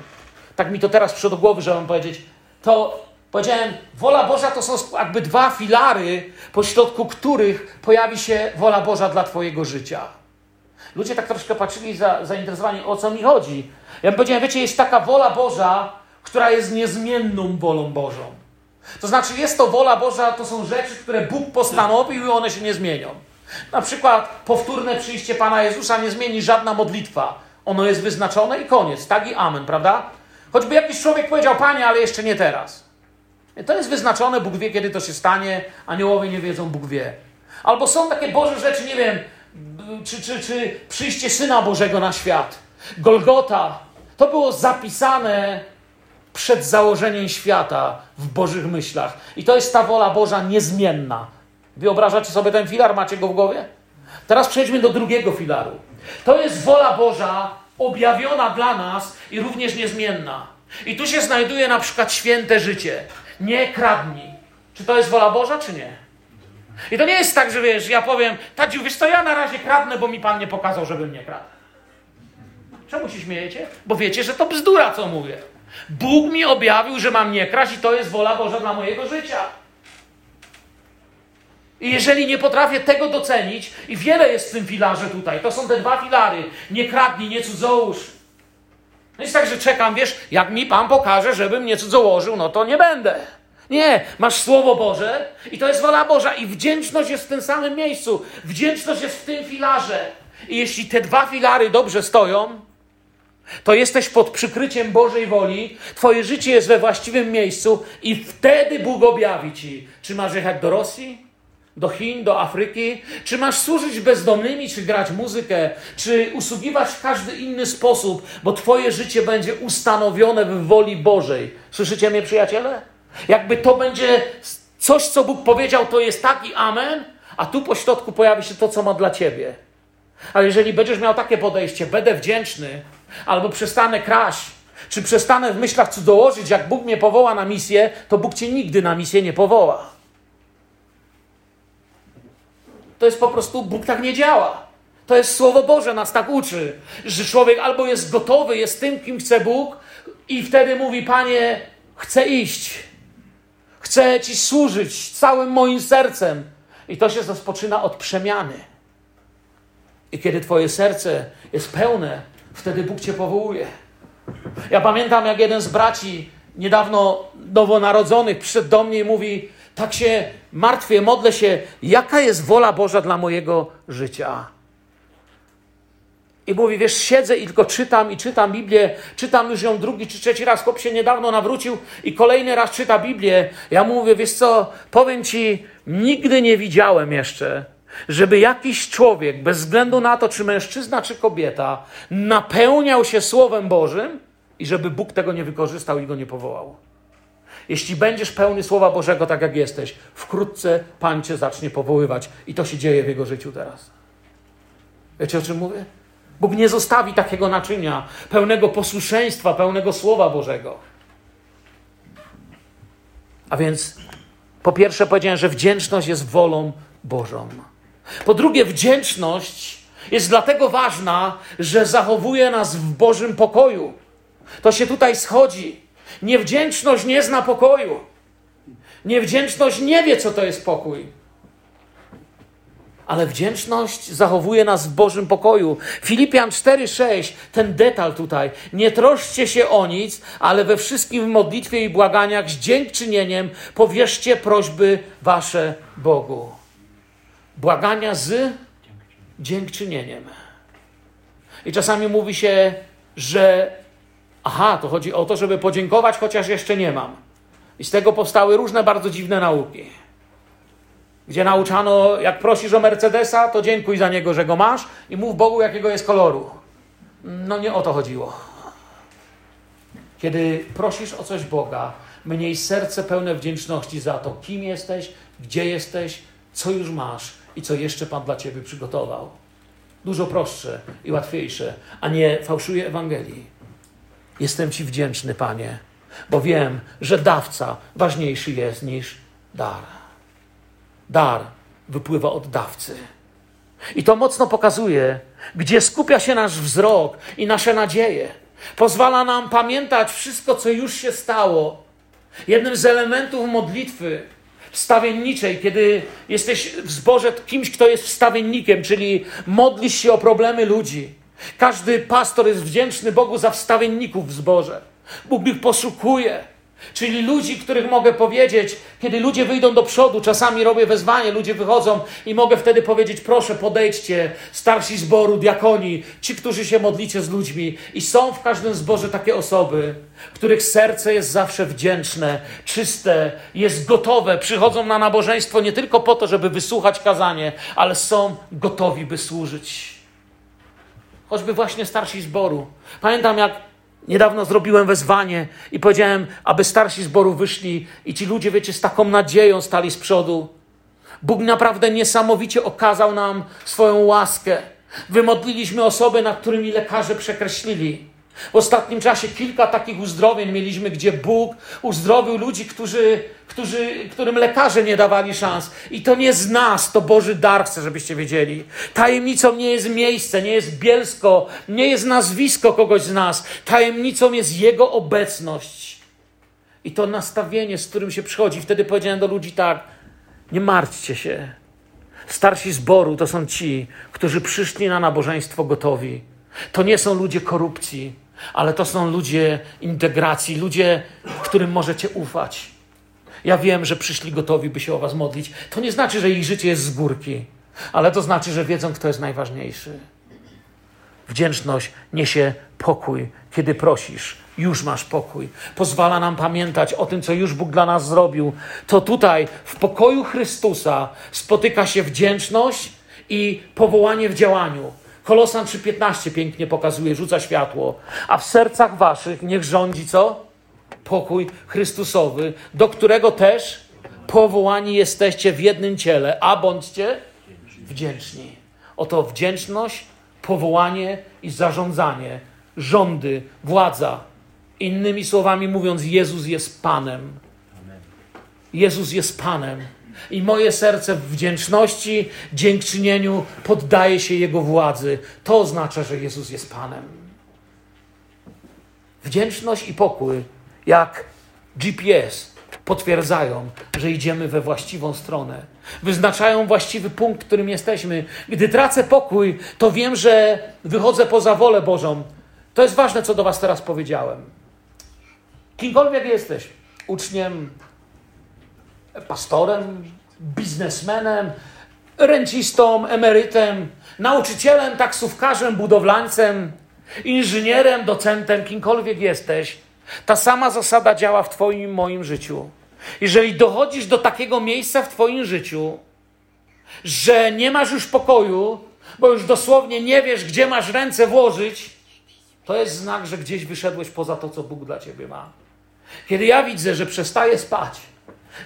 Tak mi to teraz przyszło do głowy, że mam powiedzieć. To powiedziałem, wola Boża to są jakby dwa filary, pośrodku których pojawi się wola Boża dla Twojego życia. Ludzie tak troszkę patrzyli za, zainteresowani, o co mi chodzi. Ja bym powiedział, wiecie, jest taka wola Boża, która jest niezmienną wolą Bożą. To znaczy, jest to wola Boża, to są rzeczy, które Bóg postanowił i one się nie zmienią. Na przykład powtórne przyjście Pana Jezusa nie zmieni żadna modlitwa. Ono jest wyznaczone i koniec. Tak i amen, prawda? Choćby jakiś człowiek powiedział, Panie, ale jeszcze nie teraz. To jest wyznaczone, Bóg wie, kiedy to się stanie, aniołowie nie wiedzą, Bóg wie. Albo są takie Boże rzeczy, nie wiem, czy, czy, czy przyjście Syna Bożego na świat. Golgota. To było zapisane przed założeniem świata w Bożych myślach. I to jest ta wola Boża niezmienna. Wyobrażacie sobie ten filar? Macie go w głowie? Teraz przejdźmy do drugiego filaru. To jest wola Boża objawiona dla nas i również niezmienna. I tu się znajduje na przykład święte życie. Nie kradnij. Czy to jest wola Boża, czy nie? I to nie jest tak, że wiesz, ja powiem, Tadziu, wiesz to ja na razie kradnę, bo mi Pan nie pokazał, żebym nie kradł. Czemu się śmiejecie? Bo wiecie, że to bzdura, co mówię. Bóg mi objawił, że mam nie kraść i to jest wola Boża dla mojego życia. I jeżeli nie potrafię tego docenić, i wiele jest w tym filarze tutaj, to są te dwa filary: nie kradnij, nie cudzołóż. No jest tak, że czekam, wiesz, jak mi Pan pokaże, żebym nie cudzołożył, no to nie będę. Nie, masz Słowo Boże i to jest wola Boża i wdzięczność jest w tym samym miejscu. Wdzięczność jest w tym filarze. I jeśli te dwa filary dobrze stoją, to jesteś pod przykryciem Bożej woli, Twoje życie jest we właściwym miejscu i wtedy Bóg objawi Ci, czy masz jechać do Rosji, do Chin, do Afryki, czy masz służyć bezdomnymi, czy grać muzykę, czy usługiwać w każdy inny sposób, bo Twoje życie będzie ustanowione w woli Bożej. Słyszycie mnie, przyjaciele? Jakby to będzie coś, co Bóg powiedział, to jest taki amen, a tu po środku pojawi się to, co ma dla Ciebie. Ale jeżeli będziesz miał takie podejście, będę wdzięczny, albo przestanę kraść, czy przestanę w myślach cudzołożyć, jak Bóg mnie powoła na misję, to Bóg cię nigdy na misję nie powoła. To jest po prostu, Bóg tak nie działa. To jest Słowo Boże, nas tak uczy, że człowiek albo jest gotowy, jest tym, kim chce Bóg, i wtedy mówi: Panie, chcę iść, chcę Ci służyć całym moim sercem. I to się rozpoczyna od przemiany. I kiedy Twoje serce jest pełne, wtedy Bóg Cię powołuje. Ja pamiętam, jak jeden z braci niedawno nowonarodzonych przyszedł do mnie i mówi: Tak się martwię, modlę się, jaka jest wola Boża dla mojego życia. I mówi, wiesz, siedzę i tylko czytam i czytam Biblię, czytam już ją drugi czy trzeci raz. Chłop się niedawno nawrócił i kolejny raz czyta Biblię. Ja mówię, wiesz co, powiem ci, nigdy nie widziałem jeszcze, żeby jakiś człowiek, bez względu na to, czy mężczyzna, czy kobieta, napełniał się Słowem Bożym i żeby Bóg tego nie wykorzystał i go nie powołał. Jeśli będziesz pełny Słowa Bożego, tak jak jesteś, wkrótce Pan cię zacznie powoływać. I to się dzieje w jego życiu teraz. Wiecie o czym mówię? Bóg nie zostawi takiego naczynia, pełnego posłuszeństwa, pełnego Słowa Bożego. A więc po pierwsze powiedziałem, że wdzięczność jest wolą Bożą. Po drugie, wdzięczność jest dlatego ważna, że zachowuje nas w Bożym pokoju. To się tutaj schodzi. Niewdzięczność nie zna pokoju. Niewdzięczność nie wie, co to jest pokój ale wdzięczność zachowuje nas w Bożym pokoju. Filipian 4:6, ten detal tutaj. Nie troszcie się o nic, ale we wszystkim w modlitwie i błaganiach z dziękczynieniem powierzcie prośby wasze Bogu. Błagania z dziękczynieniem. I czasami mówi się, że aha, to chodzi o to, żeby podziękować, chociaż jeszcze nie mam. I z tego powstały różne bardzo dziwne nauki gdzie nauczano, jak prosisz o Mercedesa, to dziękuj za niego, że go masz i mów Bogu, jakiego jest koloru. No nie o to chodziło. Kiedy prosisz o coś Boga, mniej serce pełne wdzięczności za to, kim jesteś, gdzie jesteś, co już masz i co jeszcze Pan dla Ciebie przygotował. Dużo prostsze i łatwiejsze, a nie fałszuje Ewangelii. Jestem Ci wdzięczny, Panie, bo wiem, że dawca ważniejszy jest niż dar dar wypływa od dawcy. I to mocno pokazuje, gdzie skupia się nasz wzrok i nasze nadzieje. Pozwala nam pamiętać wszystko, co już się stało. Jednym z elementów modlitwy wstawienniczej, kiedy jesteś w zborze kimś, kto jest wstawiennikiem, czyli modlisz się o problemy ludzi. Każdy pastor jest wdzięczny Bogu za wstawienników w zborze. Bóg ich poszukuje. Czyli ludzi, których mogę powiedzieć, kiedy ludzie wyjdą do przodu, czasami robię wezwanie, ludzie wychodzą i mogę wtedy powiedzieć: proszę, podejdźcie, starsi zboru, diakoni, ci, którzy się modlicie z ludźmi. I są w każdym zborze takie osoby, których serce jest zawsze wdzięczne, czyste, jest gotowe, przychodzą na nabożeństwo nie tylko po to, żeby wysłuchać kazanie, ale są gotowi, by służyć. Choćby właśnie starsi zboru. Pamiętam, jak Niedawno zrobiłem wezwanie i powiedziałem, aby starsi zboru wyszli i ci ludzie, wiecie, z taką nadzieją stali z przodu. Bóg naprawdę niesamowicie okazał nam swoją łaskę. Wymodliliśmy osoby, nad którymi lekarze przekreślili. W ostatnim czasie kilka takich uzdrowień mieliśmy, gdzie Bóg uzdrowił ludzi, którzy, którzy, którym lekarze nie dawali szans. I to nie z nas, to Boży dar, chcę, żebyście wiedzieli. Tajemnicą nie jest miejsce, nie jest bielsko, nie jest nazwisko kogoś z nas. Tajemnicą jest Jego obecność. I to nastawienie, z którym się przychodzi. Wtedy powiedziałem do ludzi tak, nie martwcie się. Starsi zboru to są ci, którzy przyszli na nabożeństwo gotowi. To nie są ludzie korupcji ale to są ludzie integracji, ludzie, którym możecie ufać. Ja wiem, że przyszli gotowi, by się o Was modlić. To nie znaczy, że ich życie jest z górki, ale to znaczy, że wiedzą, kto jest najważniejszy. Wdzięczność niesie pokój, kiedy prosisz. Już masz pokój. Pozwala nam pamiętać o tym, co już Bóg dla nas zrobił. To tutaj, w pokoju Chrystusa, spotyka się wdzięczność i powołanie w działaniu. Kolosan 3,15 pięknie pokazuje, rzuca światło. A w sercach waszych niech rządzi co? Pokój Chrystusowy, do którego też powołani jesteście w jednym ciele, a bądźcie wdzięczni. Oto wdzięczność, powołanie i zarządzanie, rządy, władza. Innymi słowami mówiąc, Jezus jest Panem. Jezus jest Panem. I moje serce w wdzięczności, dziękczynieniu poddaje się Jego władzy. To oznacza, że Jezus jest Panem. Wdzięczność i pokój, jak GPS, potwierdzają, że idziemy we właściwą stronę. Wyznaczają właściwy punkt, w którym jesteśmy. Gdy tracę pokój, to wiem, że wychodzę poza wolę Bożą. To jest ważne, co do Was teraz powiedziałem. Kimkolwiek jesteś, uczniem, pastorem, biznesmenem, rencistą, emerytem, nauczycielem, taksówkarzem, budowlańcem, inżynierem, docentem, kimkolwiek jesteś, ta sama zasada działa w Twoim moim życiu. Jeżeli dochodzisz do takiego miejsca w Twoim życiu, że nie masz już pokoju, bo już dosłownie nie wiesz, gdzie masz ręce włożyć, to jest znak, że gdzieś wyszedłeś poza to, co Bóg dla Ciebie ma. Kiedy ja widzę, że przestaję spać,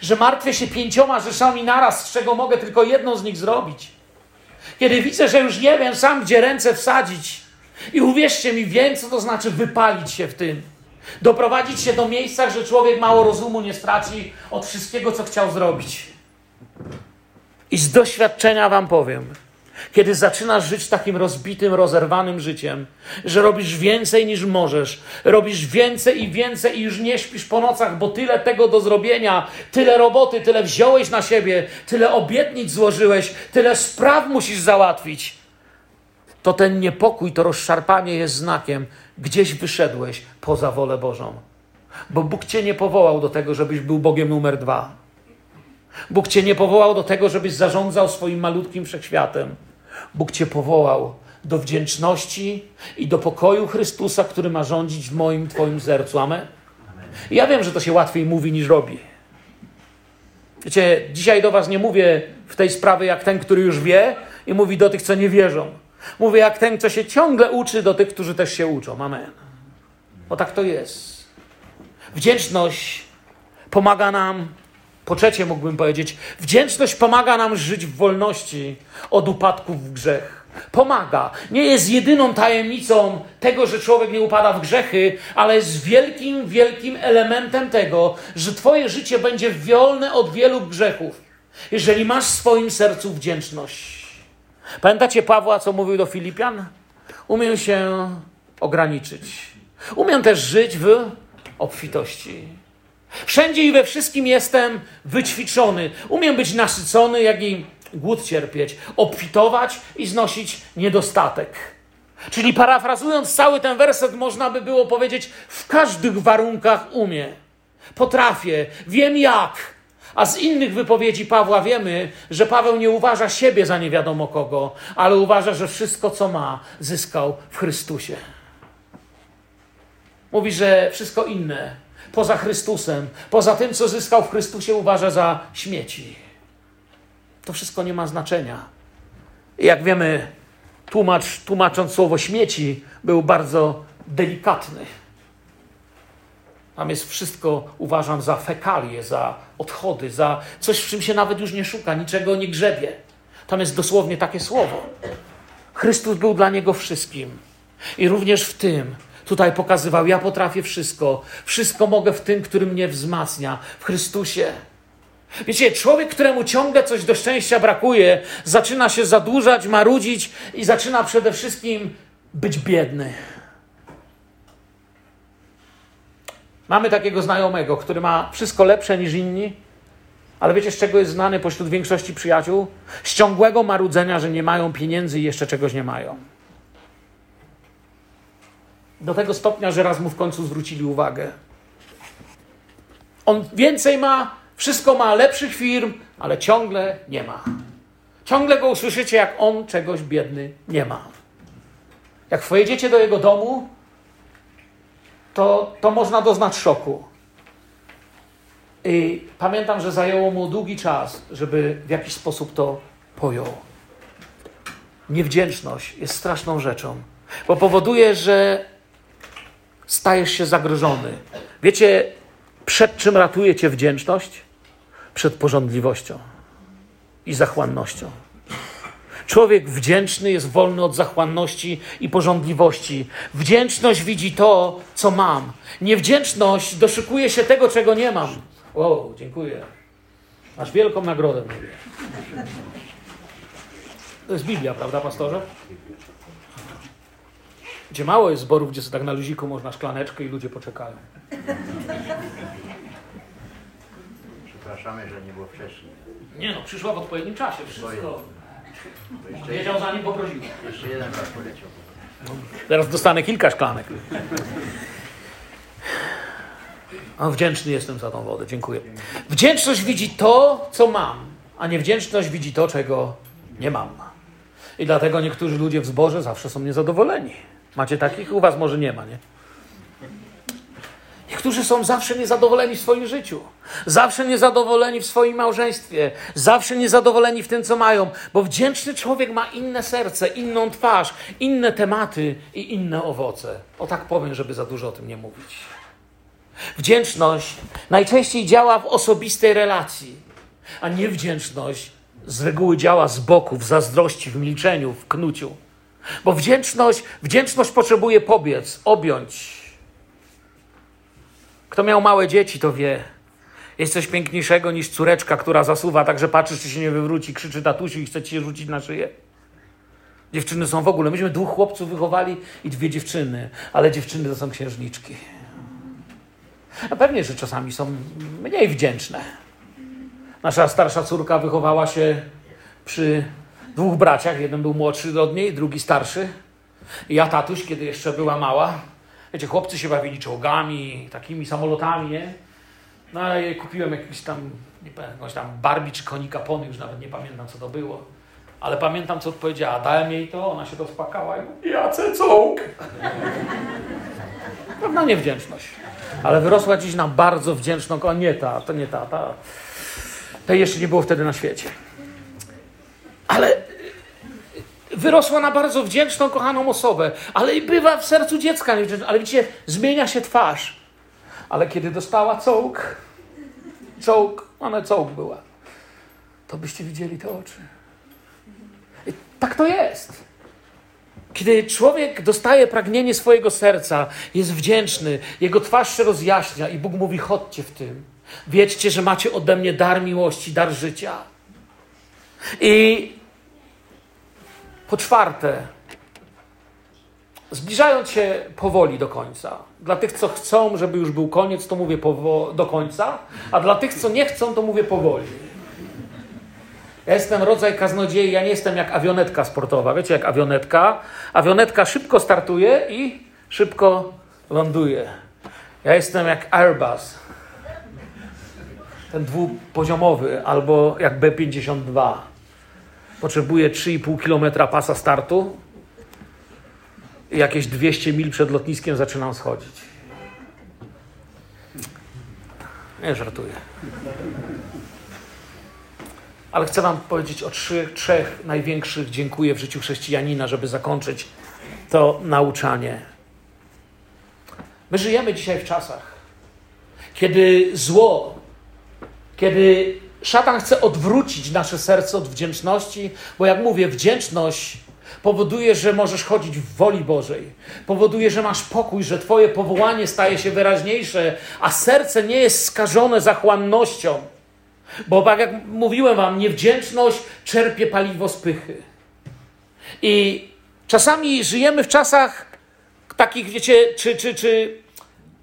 że martwię się pięcioma rzeczami naraz, z czego mogę tylko jedną z nich zrobić. Kiedy widzę, że już nie wiem sam, gdzie ręce wsadzić. I uwierzcie mi, wiem, co to znaczy wypalić się w tym. Doprowadzić się do miejsca, że człowiek mało rozumu nie straci od wszystkiego, co chciał zrobić. I z doświadczenia Wam powiem, kiedy zaczynasz żyć takim rozbitym, rozerwanym życiem, że robisz więcej niż możesz, robisz więcej i więcej i już nie śpisz po nocach, bo tyle tego do zrobienia, tyle roboty, tyle wziąłeś na siebie, tyle obietnic złożyłeś, tyle spraw musisz załatwić, to ten niepokój, to rozszarpanie jest znakiem, gdzieś wyszedłeś poza wolę Bożą. Bo Bóg cię nie powołał do tego, żebyś był Bogiem numer dwa. Bóg cię nie powołał do tego, żebyś zarządzał swoim malutkim wszechświatem. Bóg cię powołał do wdzięczności i do pokoju Chrystusa, który ma rządzić w moim, Twoim sercu. Amen? I ja wiem, że to się łatwiej mówi niż robi. Wiecie, dzisiaj do Was nie mówię w tej sprawie jak ten, który już wie, i mówi do tych, co nie wierzą. Mówię jak ten, co się ciągle uczy, do tych, którzy też się uczą. Amen. Bo tak to jest. Wdzięczność pomaga nam, po trzecie mógłbym powiedzieć, wdzięczność pomaga nam żyć w wolności od upadków w grzech. Pomaga. Nie jest jedyną tajemnicą tego, że człowiek nie upada w grzechy, ale jest wielkim, wielkim elementem tego, że Twoje życie będzie wolne od wielu grzechów, jeżeli masz w swoim sercu wdzięczność. Pamiętacie Pawła, co mówił do Filipian? Umiem się ograniczyć. Umiem też żyć w obfitości. Wszędzie i we wszystkim jestem wyćwiczony. Umiem być nasycony, jak i głód cierpieć, obfitować i znosić niedostatek. Czyli parafrazując cały ten werset, można by było powiedzieć: w każdych warunkach umie. Potrafię, wiem jak. A z innych wypowiedzi Pawła wiemy, że Paweł nie uważa siebie za nie wiadomo kogo, ale uważa, że wszystko, co ma, zyskał w Chrystusie. Mówi, że wszystko inne poza Chrystusem, poza tym, co zyskał w Chrystusie, uważa za śmieci. To wszystko nie ma znaczenia. I jak wiemy, tłumacz, tłumacząc słowo śmieci, był bardzo delikatny. Tam jest wszystko, uważam, za fekalie, za odchody, za coś, w czym się nawet już nie szuka, niczego nie grzebie. Tam jest dosłownie takie słowo. Chrystus był dla niego wszystkim. I również w tym tutaj pokazywał: Ja potrafię wszystko. Wszystko mogę w tym, który mnie wzmacnia, w Chrystusie. Wiecie, człowiek, któremu ciągle coś do szczęścia brakuje, zaczyna się zadłużać, marudzić i zaczyna przede wszystkim być biedny. Mamy takiego znajomego, który ma wszystko lepsze niż inni, ale wiecie, z czego jest znany pośród większości przyjaciół? Z ciągłego marudzenia, że nie mają pieniędzy i jeszcze czegoś nie mają. Do tego stopnia, że raz mu w końcu zwrócili uwagę. On więcej ma, wszystko ma lepszych firm, ale ciągle nie ma. Ciągle go usłyszycie, jak on czegoś biedny nie ma. Jak wejdziecie do jego domu, to, to można doznać szoku. I pamiętam, że zajęło mu długi czas, żeby w jakiś sposób to pojął. Niewdzięczność jest straszną rzeczą, bo powoduje, że stajesz się zagrożony. Wiecie, przed czym ratuje cię wdzięczność? Przed porządliwością i zachłannością. Człowiek wdzięczny jest wolny od zachłanności i porządliwości. Wdzięczność widzi to, co mam. Niewdzięczność doszukuje się tego, czego nie mam. O, dziękuję. Masz wielką nagrodę, mówię. To jest Biblia, prawda, pastorze? Gdzie mało jest zborów, gdzie sobie tak na luziku można szklaneczkę i ludzie poczekają. Przepraszamy, że nie było wcześniej. Nie no, przyszła w odpowiednim czasie. Wszystko. Wiedział zanim poprosił. jeszcze jeden raz poleciał. Teraz dostanę kilka szklanek. A wdzięczny jestem za tą wodę, dziękuję. Wdzięczność widzi to, co mam, a niewdzięczność widzi to, czego nie mam. I dlatego niektórzy ludzie w zborze zawsze są niezadowoleni. Macie takich? U was może nie ma, nie? Niektórzy są zawsze niezadowoleni w swoim życiu, zawsze niezadowoleni w swoim małżeństwie, zawsze niezadowoleni w tym, co mają, bo wdzięczny człowiek ma inne serce, inną twarz, inne tematy i inne owoce. O tak powiem, żeby za dużo o tym nie mówić. Wdzięczność najczęściej działa w osobistej relacji, a niewdzięczność z reguły działa z boku, w zazdrości, w milczeniu, w knuciu. Bo wdzięczność, wdzięczność potrzebuje pobiec, objąć. Kto miał małe dzieci, to wie. Jest coś piękniejszego niż córeczka, która zasuwa, tak że patrzysz, czy się nie wywróci, krzyczy tatusiu i chce ci się rzucić na szyję. Dziewczyny są w ogóle. Myśmy dwóch chłopców wychowali i dwie dziewczyny, ale dziewczyny to są księżniczki. A pewnie, że czasami są mniej wdzięczne. Nasza starsza córka wychowała się przy dwóch braciach. Jeden był młodszy od niej, drugi starszy. I ja, tatuś, kiedy jeszcze była mała, wiecie, chłopcy się bawili czołgami, takimi samolotami, nie? No ale jej kupiłem jakiś tam, nie pamiętam, jakąś tam Barbie czy konika pony, już nawet nie pamiętam, co to było. Ale pamiętam, co odpowiedziała. Dałem jej to, ona się rozpłakała i mówi, Jace czołg. Pewna niewdzięczność. Ale wyrosła dziś na bardzo wdzięczną, o nie ta, to nie ta, ta. Tej jeszcze nie było wtedy na świecie. Ale wyrosła na bardzo wdzięczną, kochaną osobę, ale i bywa w sercu dziecka niewdzięczna. Ale widzicie, zmienia się twarz. Ale kiedy dostała czołg, czołg, ona czołg była, to byście widzieli te oczy. I tak to jest. Kiedy człowiek dostaje pragnienie swojego serca, jest wdzięczny, jego twarz się rozjaśnia i Bóg mówi: chodźcie w tym. Wiedzcie, że macie ode mnie dar miłości, dar życia. I po czwarte, zbliżając się powoli do końca. Dla tych, co chcą, żeby już był koniec, to mówię do końca, a dla tych, co nie chcą, to mówię powoli. Ja jestem rodzaj kaznodziei, ja nie jestem jak awionetka sportowa. Wiecie, jak awionetka? Awionetka szybko startuje i szybko ląduje. Ja jestem jak Airbus. Ten dwupoziomowy, albo jak B-52. Potrzebuję 3,5 km pasa startu i jakieś 200 mil przed lotniskiem zaczynam schodzić. Nie żartuję. Ale chcę Wam powiedzieć o trzy, trzech największych dziękuję w życiu chrześcijanina, żeby zakończyć to nauczanie. My żyjemy dzisiaj w czasach, kiedy zło, kiedy szatan chce odwrócić nasze serce od wdzięczności, bo jak mówię, wdzięczność powoduje, że możesz chodzić w woli Bożej, powoduje, że masz pokój, że Twoje powołanie staje się wyraźniejsze, a serce nie jest skażone zachłannością. Bo tak jak mówiłem wam, niewdzięczność czerpie paliwo z pychy. I czasami żyjemy w czasach takich, wiecie, czy, czy, czy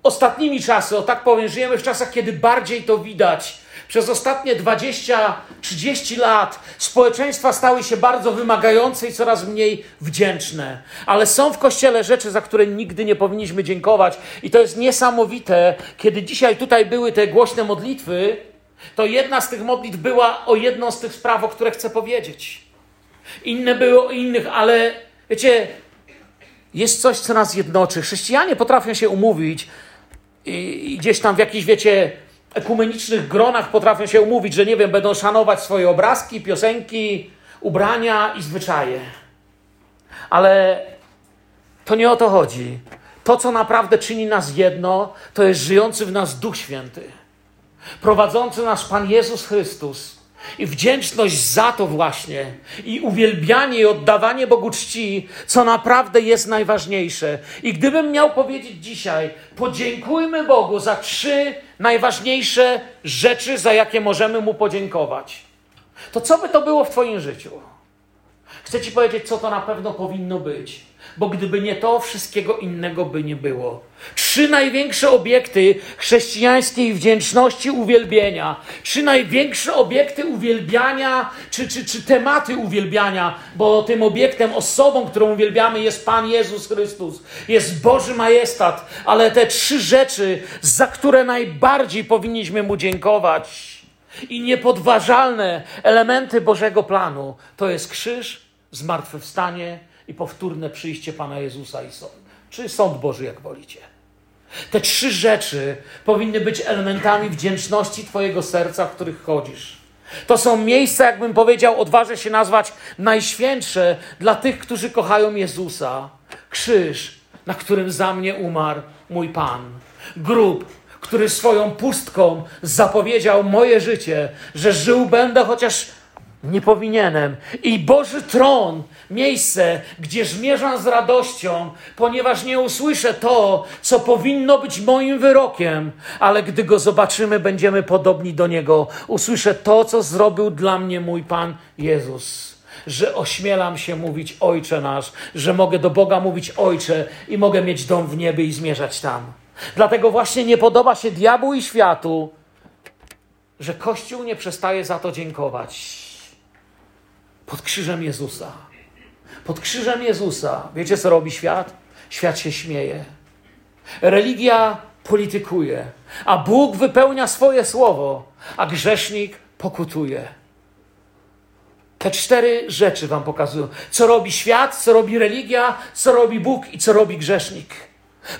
ostatnimi czasy, o tak powiem, żyjemy w czasach, kiedy bardziej to widać. Przez ostatnie 20-30 lat społeczeństwa stały się bardzo wymagające i coraz mniej wdzięczne. Ale są w kościele rzeczy, za które nigdy nie powinniśmy dziękować. I to jest niesamowite, kiedy dzisiaj tutaj były te głośne modlitwy, to jedna z tych modlitw była o jedną z tych spraw, o które chcę powiedzieć. Inne były o innych, ale wiecie, jest coś, co nas jednoczy. Chrześcijanie potrafią się umówić i, gdzieś tam w jakichś, wiecie, ekumenicznych gronach potrafią się umówić, że nie wiem, będą szanować swoje obrazki, piosenki, ubrania i zwyczaje. Ale to nie o to chodzi. To, co naprawdę czyni nas jedno, to jest żyjący w nas Duch Święty prowadzący nas Pan Jezus Chrystus. I wdzięczność za to właśnie, i uwielbianie i oddawanie Bogu czci, co naprawdę jest najważniejsze. I gdybym miał powiedzieć dzisiaj, podziękujmy Bogu za trzy najważniejsze rzeczy, za jakie możemy Mu podziękować, to co by to było w Twoim życiu? Chcę Ci powiedzieć, co to na pewno powinno być bo gdyby nie to, wszystkiego innego by nie było. Trzy największe obiekty chrześcijańskiej wdzięczności, uwielbienia, trzy największe obiekty uwielbiania, czy, czy, czy tematy uwielbiania, bo tym obiektem, osobą, którą uwielbiamy, jest Pan Jezus Chrystus, jest Boży Majestat, ale te trzy rzeczy, za które najbardziej powinniśmy Mu dziękować i niepodważalne elementy Bożego planu, to jest krzyż, zmartwychwstanie i powtórne przyjście Pana Jezusa i sąd. Czy sąd Boży, jak wolicie. Te trzy rzeczy powinny być elementami wdzięczności Twojego serca, w których chodzisz. To są miejsca, jakbym powiedział, odważę się nazwać najświętsze dla tych, którzy kochają Jezusa. Krzyż, na którym za mnie umarł mój Pan. Grób, który swoją pustką zapowiedział moje życie, że żył będę, chociaż nie powinienem. I Boży tron, miejsce, gdzie zmierzam z radością, ponieważ nie usłyszę to, co powinno być moim wyrokiem, ale gdy go zobaczymy, będziemy podobni do niego. Usłyszę to, co zrobił dla mnie mój Pan Jezus. Że ośmielam się mówić Ojcze nasz, że mogę do Boga mówić Ojcze i mogę mieć dom w niebie i zmierzać tam. Dlatego właśnie nie podoba się diabłu i światu, że Kościół nie przestaje za to dziękować pod krzyżem Jezusa. Pod krzyżem Jezusa. Wiecie, co robi świat? Świat się śmieje. Religia politykuje, a Bóg wypełnia swoje słowo, a grzesznik pokutuje. Te cztery rzeczy Wam pokazują. Co robi świat, co robi religia, co robi Bóg i co robi grzesznik.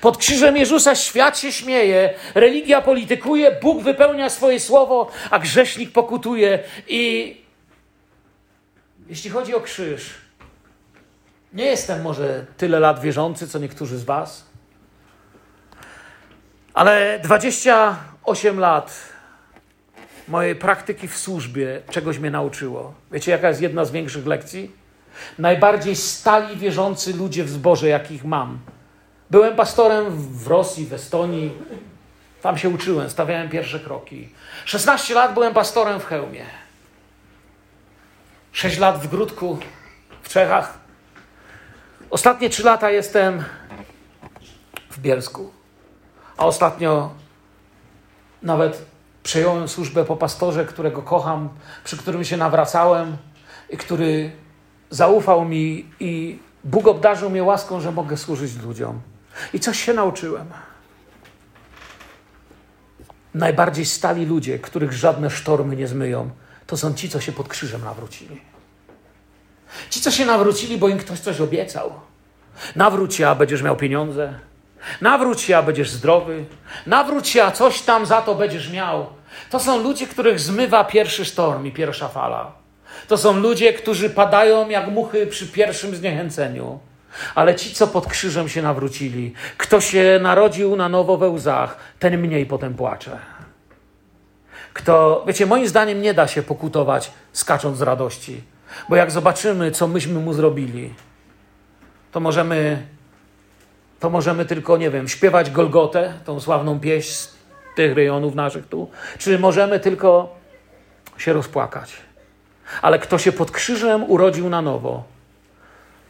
Pod krzyżem Jezusa świat się śmieje, religia politykuje, Bóg wypełnia swoje słowo, a grzesznik pokutuje. I jeśli chodzi o krzyż, nie jestem może tyle lat wierzący, co niektórzy z Was, ale 28 lat mojej praktyki w służbie czegoś mnie nauczyło. Wiecie, jaka jest jedna z większych lekcji? Najbardziej stali wierzący ludzie w zborze, jakich mam. Byłem pastorem w Rosji, w Estonii. Tam się uczyłem, stawiałem pierwsze kroki. 16 lat byłem pastorem w Chełmie. 6 lat w Grudku, w Czechach. Ostatnie 3 lata jestem w Bielsku. A ostatnio nawet przejąłem służbę po pastorze, którego kocham, przy którym się nawracałem i który zaufał mi i Bóg obdarzył mnie łaską, że mogę służyć ludziom. I coś się nauczyłem. Najbardziej stali ludzie, których żadne sztormy nie zmyją, to są ci, co się pod krzyżem nawrócili. Ci, co się nawrócili, bo im ktoś coś obiecał. Nawróć się, a będziesz miał pieniądze. Nawróć się, a będziesz zdrowy. Nawróć się, a coś tam za to będziesz miał. To są ludzie, których zmywa pierwszy sztorm i pierwsza fala. To są ludzie, którzy padają jak muchy przy pierwszym zniechęceniu. Ale ci, co pod krzyżem się nawrócili, kto się narodził na nowo we łzach, ten mniej potem płacze. Kto, wiecie, moim zdaniem nie da się pokutować skacząc z radości. Bo jak zobaczymy, co myśmy mu zrobili, to możemy, to możemy tylko, nie wiem, śpiewać Golgotę, tą sławną pieśń z tych rejonów naszych tu, czy możemy tylko się rozpłakać. Ale kto się pod krzyżem urodził na nowo,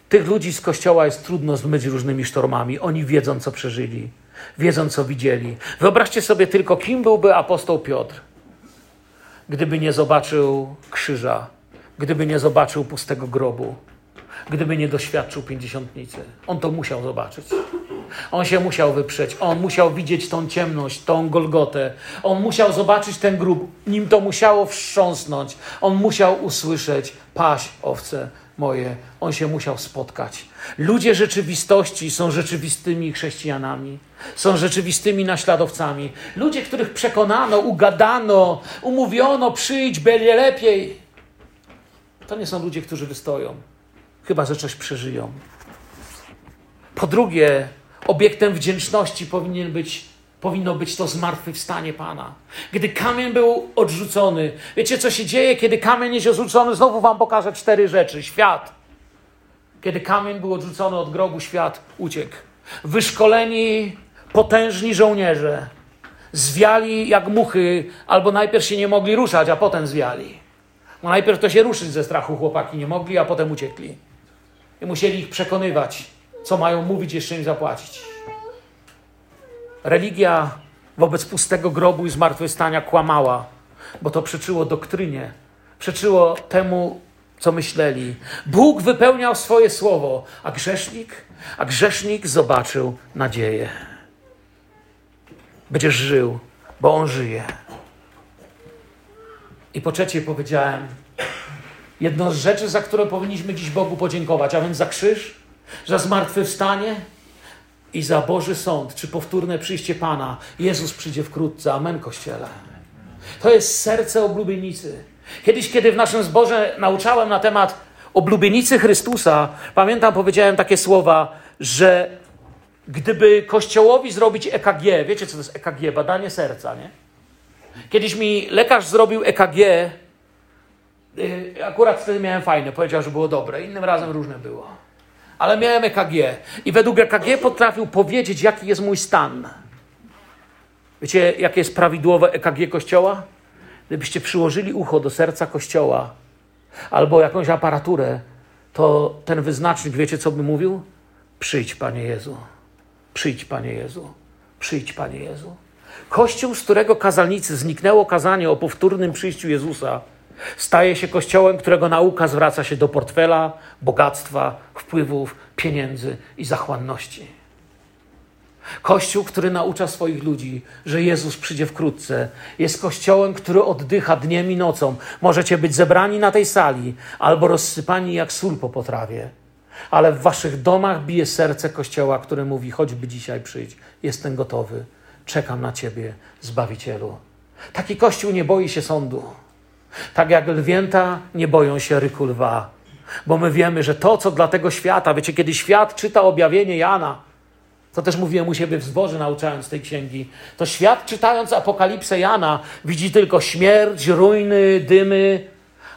tych ludzi z kościoła jest trudno zmyć różnymi sztormami. Oni wiedzą, co przeżyli, wiedzą, co widzieli. Wyobraźcie sobie tylko, kim byłby apostoł Piotr, gdyby nie zobaczył krzyża, gdyby nie zobaczył pustego grobu, gdyby nie doświadczył pięćdziesiątnicy. On to musiał zobaczyć. On się musiał wyprzeć, on musiał widzieć tą ciemność, tą Golgotę. On musiał zobaczyć ten grób, nim to musiało wstrząsnąć. On musiał usłyszeć: Paś, owce moje. On się musiał spotkać. Ludzie rzeczywistości są rzeczywistymi chrześcijanami, są rzeczywistymi naśladowcami. Ludzie, których przekonano, ugadano, umówiono, przyjdź, będzie lepiej. To nie są ludzie, którzy wystoją, chyba że coś przeżyją. Po drugie, obiektem wdzięczności powinien być powinno być to zmartwychwstanie Pana. Gdy kamień był odrzucony, wiecie co się dzieje, kiedy kamień jest odrzucony? Znowu wam pokażę cztery rzeczy. Świat. Kiedy kamień był odrzucony od grobu, świat uciekł. Wyszkoleni, potężni żołnierze zwiali jak muchy, albo najpierw się nie mogli ruszać, a potem zwiali. Bo najpierw to się ruszyć ze strachu chłopaki nie mogli, a potem uciekli. I musieli ich przekonywać, co mają mówić, jeszcze im zapłacić. Religia wobec pustego grobu i zmartwychwstania kłamała, bo to przeczyło doktrynie, przeczyło temu, co myśleli. Bóg wypełniał swoje słowo, a grzesznik, a grzesznik zobaczył nadzieję. Będziesz żył, bo on żyje. I po trzecie powiedziałem, jedną z rzeczy, za które powinniśmy dziś Bogu podziękować, a więc za krzyż, za zmartwychwstanie i za Boży Sąd, czy powtórne przyjście Pana. Jezus przyjdzie wkrótce. Amen, Kościele. To jest serce oblubienicy. Kiedyś, kiedy w naszym zborze nauczałem na temat oblubienicy Chrystusa, pamiętam, powiedziałem takie słowa, że gdyby Kościołowi zrobić EKG, wiecie co to jest EKG? Badanie serca, nie? Kiedyś mi lekarz zrobił EKG, y, akurat wtedy miałem fajne, powiedział, że było dobre, innym razem różne było. Ale miałem EKG i według EKG potrafił powiedzieć, jaki jest mój stan. Wiecie, jakie jest prawidłowe EKG Kościoła? Gdybyście przyłożyli ucho do serca Kościoła albo jakąś aparaturę, to ten wyznacznik, wiecie co by mówił? Przyjdź, Panie Jezu. Przyjdź, Panie Jezu. Przyjdź, Panie Jezu. Kościół, z którego kazalnicy zniknęło kazanie o powtórnym przyjściu Jezusa, staje się kościołem, którego nauka zwraca się do portfela, bogactwa, wpływów, pieniędzy i zachłanności. Kościół, który naucza swoich ludzi, że Jezus przyjdzie wkrótce, jest kościołem, który oddycha dniem i nocą. Możecie być zebrani na tej sali albo rozsypani jak sól po potrawie. Ale w waszych domach bije serce kościoła, który mówi: choćby dzisiaj przyjdź, jestem gotowy, czekam na ciebie, zbawicielu. Taki kościół nie boi się sądu. Tak jak lwięta nie boją się ryku lwa. Bo my wiemy, że to, co dla tego świata, wiecie, kiedy świat czyta objawienie Jana, to też mówiłem u siebie w zborze, nauczając tej księgi, to świat czytając apokalipsę Jana widzi tylko śmierć, ruiny, dymy,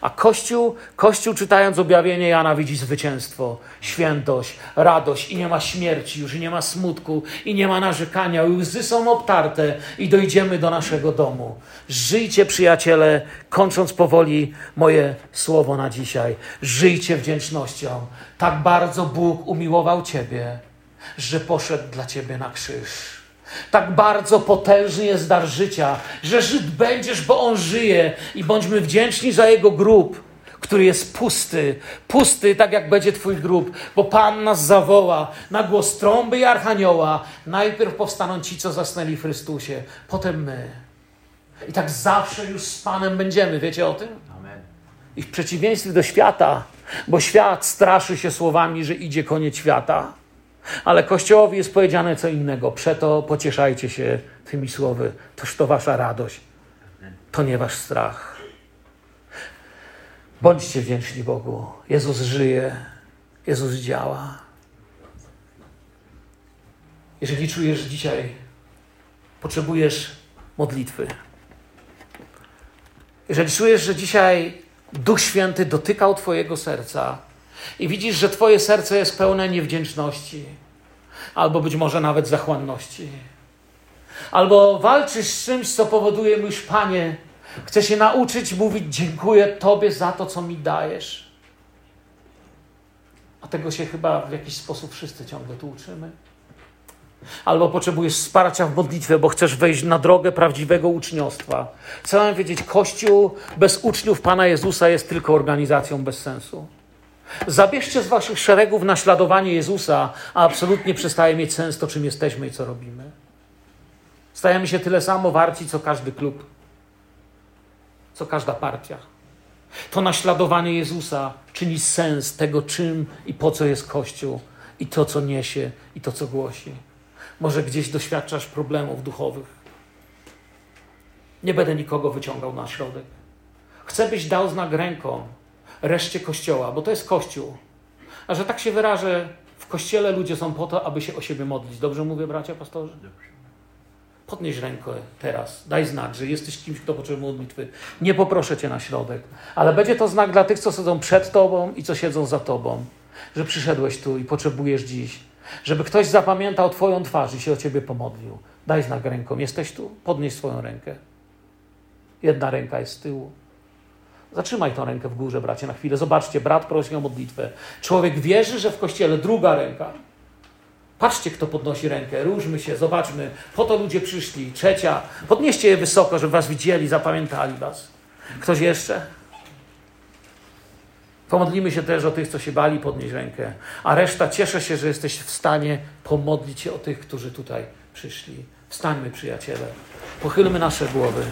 a Kościół, Kościół czytając objawienie Jana widzi zwycięstwo, świętość, radość i nie ma śmierci już, nie ma smutku, i nie ma narzekania, łzy są obtarte i dojdziemy do naszego domu. Żyjcie, przyjaciele, kończąc powoli moje słowo na dzisiaj. Żyjcie wdzięcznością. Tak bardzo Bóg umiłował Ciebie, że poszedł dla Ciebie na krzyż. Tak bardzo potężny jest dar życia, że Żyd będziesz, bo On żyje i bądźmy wdzięczni za Jego grób, który jest pusty, pusty tak jak będzie Twój grób, bo Pan nas zawoła na głos trąby i archanioła. Najpierw powstaną ci, co zasnęli w Chrystusie, potem my. I tak zawsze już z Panem będziemy, wiecie o tym? Amen. I w przeciwieństwie do świata, bo świat straszy się słowami, że idzie koniec świata. Ale Kościołowi jest powiedziane co innego. Przeto pocieszajcie się tymi słowy. Toż to wasza radość. To nie wasz strach. Bądźcie wdzięczni Bogu. Jezus żyje. Jezus działa. Jeżeli czujesz dzisiaj, potrzebujesz modlitwy. Jeżeli czujesz, że dzisiaj Duch Święty dotykał Twojego serca, i widzisz, że Twoje serce jest pełne niewdzięczności, albo być może nawet zachłanności, albo walczysz z czymś, co powoduje, mówisz, Panie, chcę się nauczyć mówić dziękuję Tobie za to, co mi dajesz. A tego się chyba w jakiś sposób wszyscy ciągle tu uczymy. Albo potrzebujesz wsparcia w modlitwie, bo chcesz wejść na drogę prawdziwego uczniostwa. Chcę wam wiedzieć, Kościół bez uczniów Pana Jezusa jest tylko organizacją bez sensu. Zabierzcie z waszych szeregów naśladowanie Jezusa, a absolutnie przestaje mieć sens to, czym jesteśmy i co robimy. Stajemy się tyle samo warci, co każdy klub, co każda partia. To naśladowanie Jezusa czyni sens tego, czym i po co jest Kościół, i to, co niesie, i to, co głosi. Może gdzieś doświadczasz problemów duchowych. Nie będę nikogo wyciągał na środek. Chcę, byś dał znak ręką, reszcie kościoła, bo to jest kościół. A że tak się wyrażę, w kościele ludzie są po to, aby się o siebie modlić. Dobrze mówię, bracia pastorzy? Podnieś rękę teraz. Daj znak, że jesteś kimś, kto potrzebuje modlitwy. Nie poproszę cię na środek, ale będzie to znak dla tych, co siedzą przed tobą i co siedzą za tobą, że przyszedłeś tu i potrzebujesz dziś, żeby ktoś zapamiętał twoją twarz i się o ciebie pomodlił. Daj znak ręką. Jesteś tu? Podnieś swoją rękę. Jedna ręka jest z tyłu. Zatrzymaj tą rękę w górze, bracie, na chwilę. Zobaczcie, brat prosi o modlitwę. Człowiek wierzy, że w kościele druga ręka. Patrzcie, kto podnosi rękę. Różmy się, zobaczmy. Po to ludzie przyszli. Trzecia. Podnieście je wysoko, żeby was widzieli, zapamiętali was. Ktoś jeszcze? Pomodlimy się też o tych, co się bali podnieść rękę. A reszta cieszę się, że jesteś w stanie pomodlić się o tych, którzy tutaj przyszli. Wstańmy, przyjaciele. Pochylmy nasze głowy.